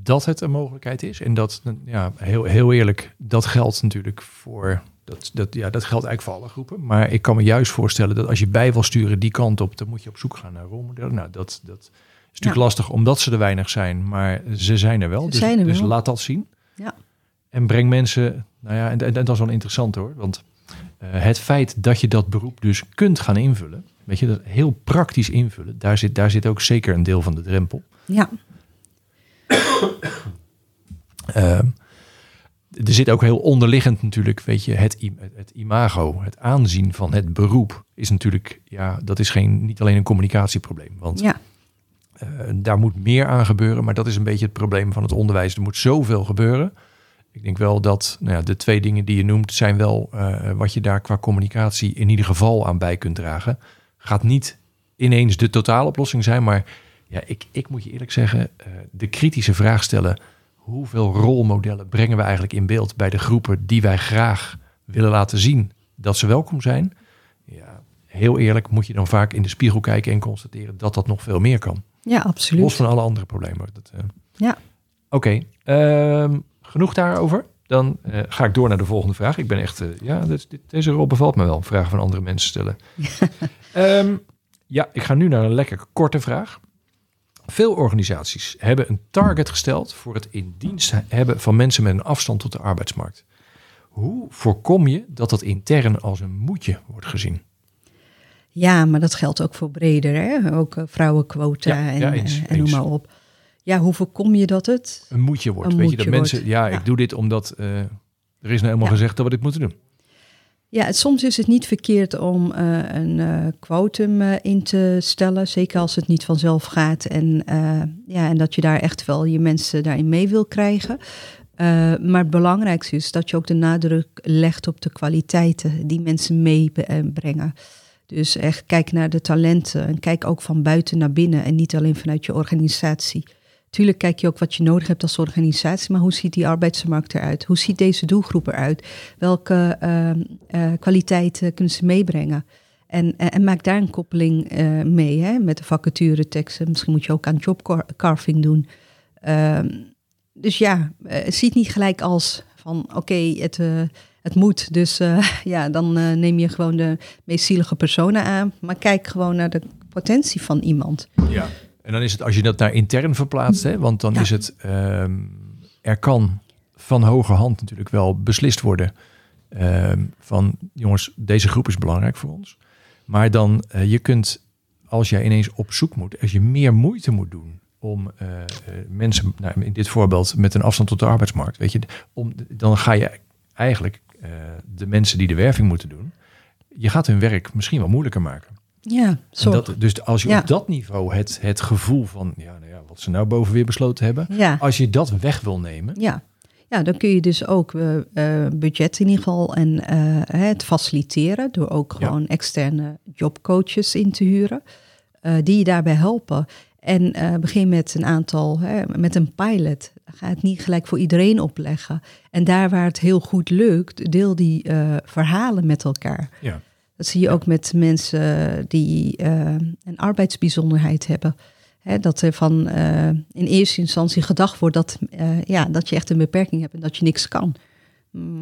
dat het een mogelijkheid is. En dat, ja, heel, heel eerlijk, dat geldt natuurlijk voor... Dat, dat, ja, dat geldt eigenlijk voor alle groepen. Maar ik kan me juist voorstellen dat als je bij wil sturen die kant op... dan moet je op zoek gaan naar rolmodellen. Nou, dat, dat is natuurlijk Ja. lastig omdat ze er weinig zijn. Maar ze zijn er wel. Ze dus, zijn er dus wel. laat dat zien. Ja. En breng mensen... Nou ja, en, en, en dat is wel interessant hoor. Want eh, het feit dat je dat beroep dus kunt gaan invullen... Weet je, dat heel praktisch invullen... daar zit, daar zit ook zeker een deel van de drempel. Ja, Ehm, er zit ook heel onderliggend natuurlijk, weet je, het, het imago, het aanzien van het beroep is natuurlijk, ja, dat is geen, niet alleen een communicatieprobleem. Want ja. eh, daar moet meer aan gebeuren, maar dat is een beetje het probleem van het onderwijs. Er moet zoveel gebeuren. Ik denk wel dat nou ja, de twee dingen die je noemt, zijn wel eh, wat je daar qua communicatie in ieder geval aan bij kunt dragen. Gaat niet ineens de totaaloplossing zijn, maar ja, ik, ik moet je eerlijk zeggen, eh, de kritische vraag stellen: hoeveel rolmodellen brengen we eigenlijk in beeld bij de groepen die wij graag willen laten zien dat ze welkom zijn? Ja, heel eerlijk moet je dan vaak in de spiegel kijken en constateren dat dat nog veel meer kan. Ja, absoluut. Los van alle andere problemen. Dat, eh. Ja. Oké, ehm, genoeg daarover. Dan eh, ga ik door naar de volgende vraag. Ik ben echt, eh, ja, dit- dit- deze rol bevalt me wel. Vragen van andere mensen stellen. Ehm, ja, ik ga nu naar een lekker korte vraag. Veel organisaties hebben een target gesteld voor het in dienst hebben van mensen met een afstand tot de arbeidsmarkt. Hoe voorkom je dat dat intern als een moetje wordt gezien? Ja, maar dat geldt ook voor breder, hè? ook eh, vrouwenquota Ja, en, ja, eens, en noem maar op. Ja, hoe voorkom je dat het? Een moetje wordt. Een Weet je dat mensen, wordt, ja, ja. ik doe dit omdat eh, er is nou helemaal Ja. gezegd dat we dit moeten doen. Ja, het- soms is het niet verkeerd om eh, een eh, quotum in te stellen, zeker als het niet vanzelf gaat en, ja, en dat je daar echt wel je mensen daarin mee wil krijgen. Maar het belangrijkste is dat je ook de nadruk legt op de kwaliteiten die mensen meebrengen. Dus echt kijk naar de talenten en kijk ook van buiten naar binnen en niet alleen vanuit je organisatie. Tuurlijk kijk je ook wat je nodig hebt als organisatie, maar hoe ziet die arbeidsmarkt eruit? Hoe ziet deze doelgroep eruit? Welke eh, kwaliteiten kunnen ze meebrengen? En, en, en maak daar een koppeling eh, mee hè, met de vacatureteksten. Misschien moet je ook aan jobcarving doen. Ehm, dus ja, eh, zie het niet gelijk als van oké, het, eh, het moet. Dus eh, ja, dan eh, neem je gewoon de meest zielige personen aan. Maar kijk gewoon naar de potentie van iemand. Ja. En dan is het als je dat naar intern verplaatst, hè, want dan Ja. is het, ehm, er kan van hoge hand natuurlijk wel beslist worden ehm, van jongens, deze groep is belangrijk voor ons. Maar dan, eh, je kunt, als jij ineens op zoek moet, als je meer moeite moet doen om eh, eh, mensen, nou, in dit voorbeeld met een afstand tot de arbeidsmarkt, weet je, om, dan ga je eigenlijk de mensen die de werving moeten doen, je gaat hun werk misschien wel moeilijker maken. Ja, dat, dus als je Ja. op dat niveau het, het gevoel van, ja, nou ja, wat ze nou boven weer besloten hebben, ja. als je dat weg wil nemen, Ja. ja, dan kun je dus ook eh, budget in ieder geval en eh, het faciliteren door ook gewoon externe jobcoaches in te huren, die je daarbij helpen. En begin met een aantal, met een pilot. Ga het niet gelijk voor iedereen opleggen. En daar waar het heel goed lukt, deel die verhalen met elkaar. ja, Dat zie je ook met mensen die eh, een arbeidsbijzonderheid hebben. Dat er van eh, in eerste instantie gedacht wordt dat, eh, ja, dat je echt een beperking hebt en dat je niks kan.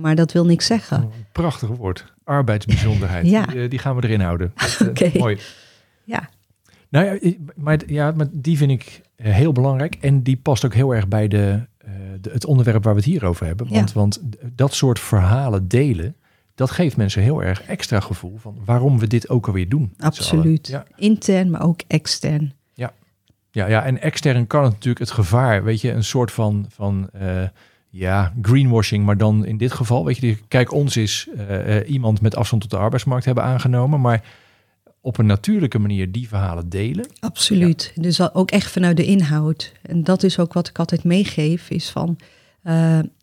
Maar dat wil niks zeggen. een prachtig woord, arbeidsbijzonderheid, Ja. die, die gaan we erin houden. Oké. Mooi. Ja, Nou ja, maar, ja, maar die vind ik heel belangrijk en die past ook heel erg bij de, de, het onderwerp waar we het hier over hebben. Want, Ja. want dat soort verhalen delen dat geeft mensen heel erg extra gevoel van waarom we dit ook alweer doen. Absoluut. Ja. Intern, maar ook extern. Ja, ja, en extern kan het natuurlijk het gevaar, weet je, een soort van, van eh, ja, greenwashing, maar dan in dit geval, weet je, kijk, ons is eh, eh, iemand met afstand tot de arbeidsmarkt hebben aangenomen, maar op een natuurlijke manier die verhalen delen. Absoluut. Dus ook echt vanuit de inhoud. En dat is ook wat ik altijd meegeef, is van...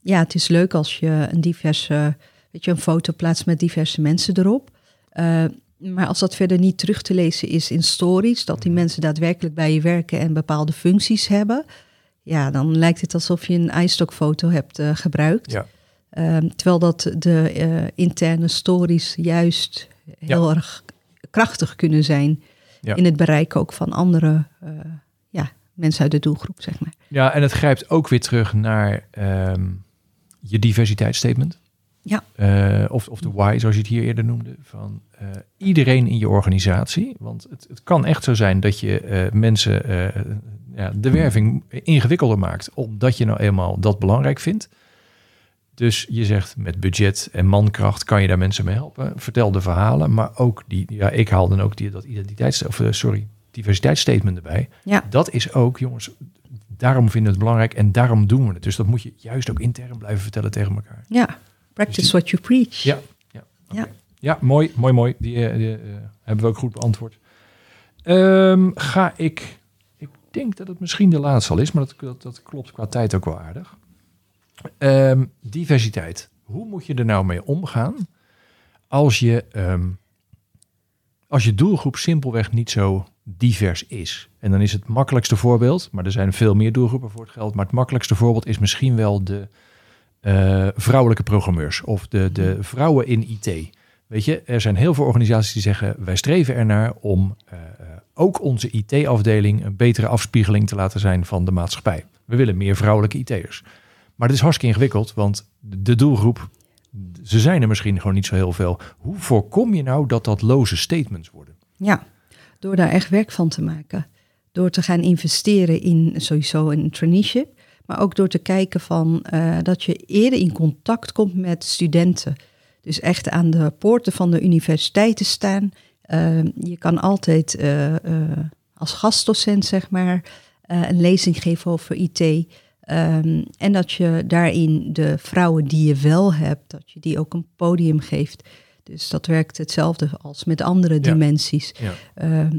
ja, het is leuk als je een diverse... Weet je, een foto plaatst met diverse mensen erop. Eh, maar als dat verder niet terug te lezen is in stories... dat die mensen daadwerkelijk bij je werken en bepaalde functies hebben... ja, dan lijkt het alsof je een iStock-foto hebt eh, gebruikt. Ja. Ehm, terwijl dat de eh, interne stories juist heel erg krachtig kunnen zijn Ja. in het bereik ook van andere ja, mensen uit de doelgroep, zeg maar. Ja, en het grijpt ook weer terug naar ehm, je diversiteitsstatement. Ja. Eh, of, of de why, zoals je het hier eerder noemde. Van eh, iedereen in je organisatie. Want het, het kan echt zo zijn dat je eh, mensen ja, de werving ingewikkelder maakt. Omdat je nou eenmaal dat belangrijk vindt. Dus je zegt met budget en mankracht kan je daar mensen mee helpen. Vertel de verhalen, maar ook die, ja, ik haal dan ook die, dat identiteits, of sorry, diversiteitsstatement erbij. Ja. Dat is ook, jongens, daarom vinden we het belangrijk en daarom doen we het. Dus dat moet je juist ook intern blijven vertellen tegen elkaar. Ja, practice Dus what you preach. Ja, ja. Ja. ja mooi, mooi, mooi. Die, eh, die, eh, hebben we ook goed beantwoord. Ehm, ga ik, ik denk dat het misschien de laatste al is, maar dat, dat, dat klopt qua tijd ook wel aardig. Ehm, diversiteit. Hoe moet je er nou mee omgaan als je, ehm, als je doelgroep simpelweg niet zo divers is? En dan is het makkelijkste voorbeeld, maar er zijn veel meer doelgroepen voor het geld, maar het makkelijkste voorbeeld is misschien wel de eh, vrouwelijke programmeurs of de, de vrouwen in IT. Weet je, er zijn heel veel organisaties die zeggen: wij streven ernaar om eh, eh, ook onze IT-afdeling een betere afspiegeling te laten zijn van de maatschappij. We willen meer vrouwelijke IT'ers. Maar het is hartstikke ingewikkeld, want de doelgroep, ze zijn er misschien gewoon niet zo heel veel. Hoe voorkom je nou dat dat loze statements worden? Ja, door daar echt werk van te maken. Door te gaan investeren in sowieso een traineeship. Maar ook door te kijken van, eh, dat je eerder in contact komt met studenten. Dus echt aan de poorten van de universiteiten staan. Eh, je kan altijd eh, als gastdocent, zeg maar, een lezing geven over IT. Ehm, en dat je daarin de vrouwen die je wel hebt, dat je die ook een podium geeft. Dus dat werkt hetzelfde als met andere dimensies. Ja. Ehm,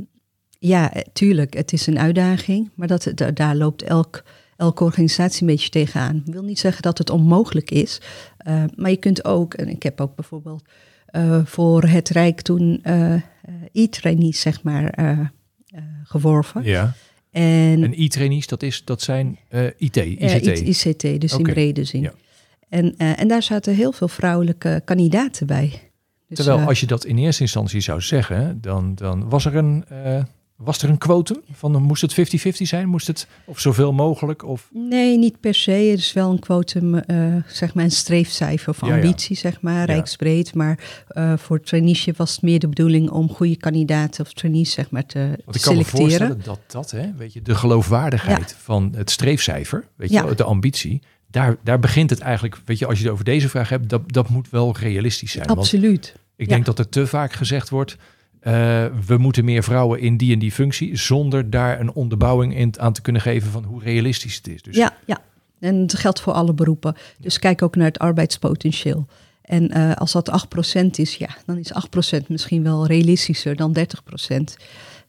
ja, tuurlijk, het is een uitdaging, maar dat, da- daar loopt elk, elke organisatie een beetje tegenaan. Ik wil niet zeggen dat het onmogelijk is, eh, maar je kunt ook, en ik heb ook bijvoorbeeld eh, voor het Rijk toen eh, e-trainees, zeg maar, geworven. ja. En, En e-trainees, dat, is, dat zijn IT, ja, ICT. ICT, dus in brede zin. ja. En, en daar zaten heel veel vrouwelijke kandidaten bij. Dus, Terwijl als je dat in eerste instantie zou zeggen, dan, dan was er een, was er een quotum van moest het 50-50 zijn? Moest het of zoveel mogelijk? Of, Nee, niet per se. Er is wel een quotum, eh, zeg maar een streefcijfer van Ja, ja. ambitie, zeg maar, Ja. rijksbreed. Maar eh, voor traineeship was het meer de bedoeling om goede kandidaten of trainees, zeg maar, te want ik kan me voorstellen dat dat, hè, weet je, de geloofwaardigheid van het streefcijfer, weet je, de ambitie, daar, daar begint het eigenlijk, weet je, als je het over deze vraag hebt, dat, dat moet wel realistisch zijn. Want Absoluut. ik denk dat er te vaak gezegd wordt, eh, we moeten meer vrouwen in die en die functie, zonder daar een onderbouwing in aan te kunnen geven van hoe realistisch het is. Dus Ja, ja. En het geldt voor alle beroepen. Dus kijk ook naar het arbeidspotentieel. En eh, als dat 8% is, ja, dan is 8% misschien wel realistischer dan 30%.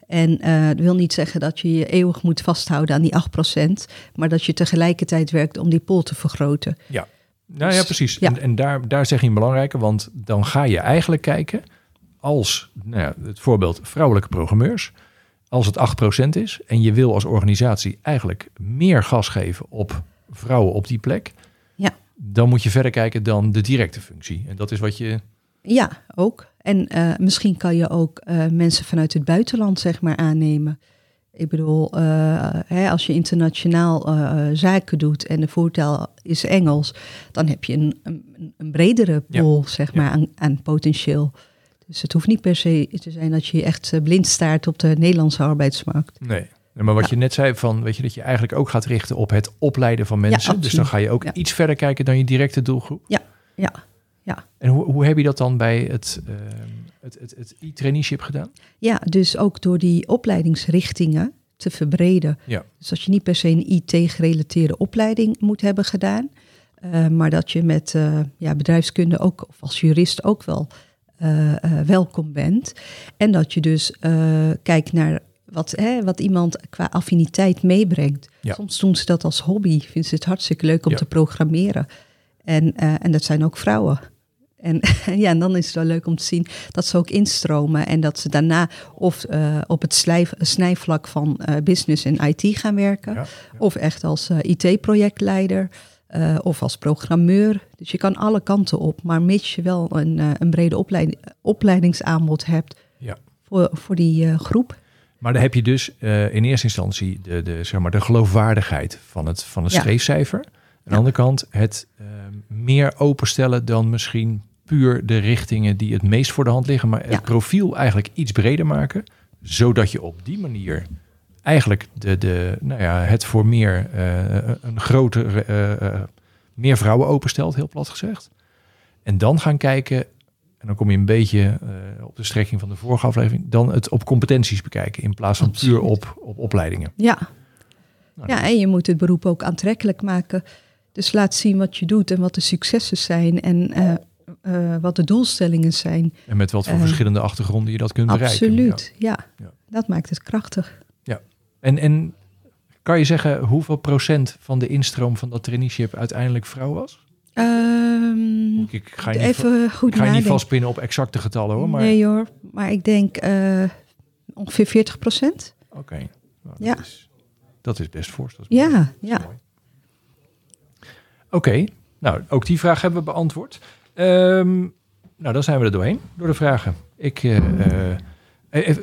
En eh, dat wil niet zeggen dat je je eeuwig moet vasthouden aan die 8%, maar dat je tegelijkertijd werkt om die pool te vergroten. Ja, nou ja, precies. Ja. En, en daar, daar zeg je een belangrijke, want dan ga je eigenlijk kijken als, nou ja, het voorbeeld vrouwelijke programmeurs, als het 8% is en je wil als organisatie eigenlijk meer gas geven op vrouwen op die plek, Ja. dan moet je verder kijken dan de directe functie. En dat is wat je, Ja, ook. En eh, misschien kan je ook eh, mensen vanuit het buitenland, zeg maar, aannemen. Ik bedoel, eh, hè, als je internationaal eh, zaken doet en de voertaal is Engels, dan heb je een, een, een bredere Ja. pool, zeg Ja. maar, aan, aan potentieel. Dus het hoeft niet per se te zijn dat je echt eh, blind staart op de Nederlandse arbeidsmarkt. nee. Maar wat Ja. je net zei, van, weet je, dat je eigenlijk ook gaat richten op het opleiden van mensen. dus absoluut. dan ga je ook Ja. iets verder kijken dan je directe doelgroep. Ja, Ja. En hoe, hoe heb je dat dan bij het, uh, het, het, het e-traineeship gedaan? Ja, dus ook door die opleidingsrichtingen te verbreden. Ja. Dus dat je niet per se een IT-gerelateerde opleiding moet hebben gedaan. Uh, maar dat je met uh, ja, bedrijfskunde ook, of als jurist ook wel uh, welkom bent. En dat je dus kijkt naar wat, hè, wat iemand qua affiniteit meebrengt. Ja. Soms doen ze dat als hobby. Vinden ze het hartstikke leuk om Ja. te programmeren. En, en dat zijn ook vrouwen. En, ja, en dan is het wel leuk om te zien dat ze ook instromen en dat ze daarna of uh, op het slijf, snijvlak van uh, business en IT gaan werken, Ja, of echt als uh, IT-projectleider of als programmeur. Dus je kan alle kanten op, maar mits je wel een, een brede opleiding, opleidingsaanbod hebt Ja. voor, voor die groep. Maar dan heb je dus in eerste instantie de, de, zeg maar, de geloofwaardigheid van het, van het Ja. streefcijfer. Aan de andere kant het uh, meer openstellen dan misschien puur de richtingen die het meest voor de hand liggen. Maar het profiel eigenlijk iets breder maken. Zodat je op die manier eigenlijk de, de, nou ja, het voor meer uh, een grotere, uh, meer vrouwen openstelt, heel plat gezegd. En dan gaan kijken, en dan kom je een beetje uh, op de strekking van de vorige aflevering, dan het op competenties bekijken in plaats van Absoluut. puur op, op opleidingen. Ja. Nou, ja, en je moet het beroep ook aantrekkelijk maken. Dus laat zien wat je doet en wat de successen zijn en uh, uh, wat de doelstellingen zijn. En met wat voor Eh, verschillende achtergronden je dat kunt bereiken. Absoluut, ja. Ja. Dat maakt het krachtig. En, en kan je zeggen hoeveel procent van de instroom van dat traineeship uiteindelijk vrouw was? Um, Ik ga je niet, even goed ga je niet vastpinnen op exacte getallen hoor. Maar Nee hoor, maar ik denk uh, ongeveer 40 procent. Oké, nou, Ja. dat, is, dat is best fors. Mooi. Ja, ja. Oké, nou ook die vraag hebben we beantwoord. Ehm, nou, dan zijn we er doorheen, door de vragen. Ik, eh, eh, eh,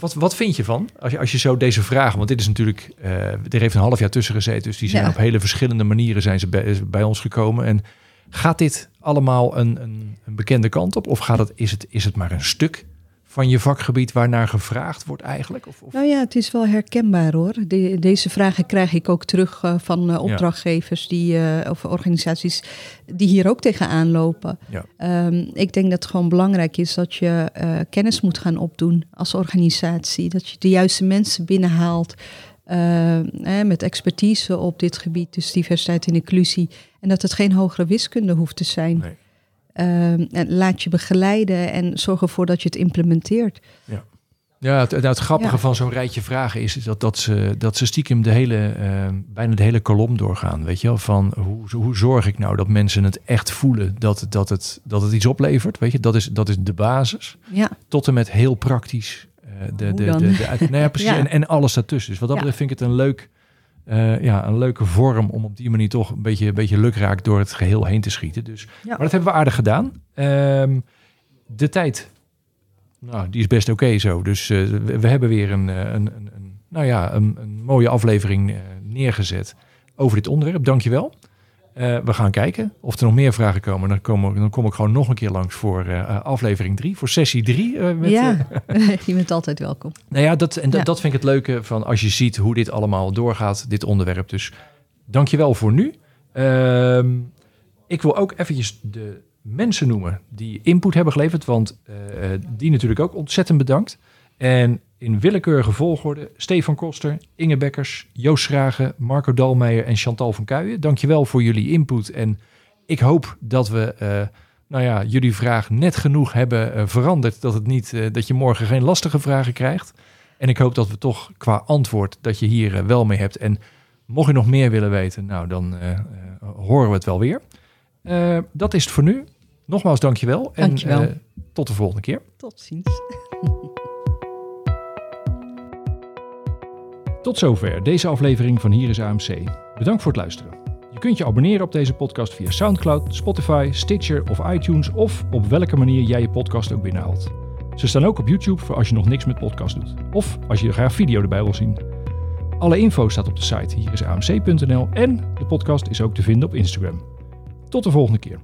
wat, wat vind je van, als je, als je zo deze vragen, want dit is natuurlijk, eh, er heeft een half jaar tussen gezeten, dus die zijn Ja. op hele verschillende manieren zijn ze bij, bij ons gekomen. En gaat dit allemaal een, een, een bekende kant op? Of gaat het, is, het, is het maar een stuk van je vakgebied waarnaar gevraagd wordt eigenlijk? Of, of? Nou ja, het is wel herkenbaar hoor. De- deze vragen krijg ik ook terug uh, van uh, opdrachtgevers die, uh, of organisaties die hier ook tegenaan lopen. Ja. Um, ik denk dat het gewoon belangrijk is dat je kennis moet gaan opdoen als organisatie. Dat je de juiste mensen binnenhaalt eh, met expertise op dit gebied, dus diversiteit en inclusie. En dat het geen hogere wiskunde hoeft te zijn. Nee. Um, en laat je begeleiden en zorg ervoor dat je het implementeert. Ja. Ja, het, het grappige Ja. van zo'n rijtje vragen is dat, dat, ze, dat ze stiekem de hele, uh, bijna de hele kolom doorgaan. Weet je wel, van hoe, hoe zorg ik nou dat mensen het echt voelen dat, dat, het, dat het iets oplevert. Weet je, dat is, dat is de basis. Ja, Tot en met heel praktisch. Uh, de, de, de, de, uit- nou ja, precies. Ja. En, en alles daartussen. Dus wat dat betreft vind ik het een, leuk, uh, ja, een leuke vorm om op die manier toch een beetje, een beetje lukraak door het geheel heen te schieten. Dus, Ja. Maar dat hebben we aardig gedaan. Ehm, de tijd, nou, die is best oké zo. Dus uh, we, we hebben weer een, uh, een, een, een, nou ja, een, een mooie aflevering neergezet over dit onderwerp. Dankjewel. Uh, we gaan kijken of er nog meer vragen komen. Dan kom, dan kom ik gewoon nog een keer langs voor uh, aflevering 3, voor sessie 3. Uh, ja, je bent altijd welkom. Nou ja, dat, en dat, Ja. dat vind ik het leuke van als je ziet hoe dit allemaal doorgaat, dit onderwerp. Dus dankjewel voor nu. Ehm, ik wil ook eventjes de mensen noemen die input hebben geleverd, want die natuurlijk ook ontzettend bedankt. En in willekeurige volgorde Stefan Koster, Inge Bekkers, Joost Schragen, Marco Dalmeijer en Chantal van Kuijen. Dankjewel voor jullie input en ik hoop dat we uh, nou ja, jullie vraag net genoeg hebben uh, veranderd dat, het niet, uh, dat je morgen geen lastige vragen krijgt. En ik hoop dat we toch qua antwoord dat je hier wel mee hebt. En mocht je nog meer willen weten, nou dan horen we het wel weer. Dat is het voor nu. Nogmaals dankjewel. En tot de volgende keer. Tot ziens. Tot zover deze aflevering van Hier is AMC. Bedankt voor het luisteren. Je kunt je abonneren op deze podcast via SoundCloud, Spotify, Stitcher of iTunes of op welke manier jij je podcast ook binnenhaalt. Ze staan ook op YouTube voor als je nog niks met podcast doet. Of als je graag video erbij wil zien. Alle info staat op de site hier is amc.nl en de podcast is ook te vinden op Instagram. Tot de volgende keer.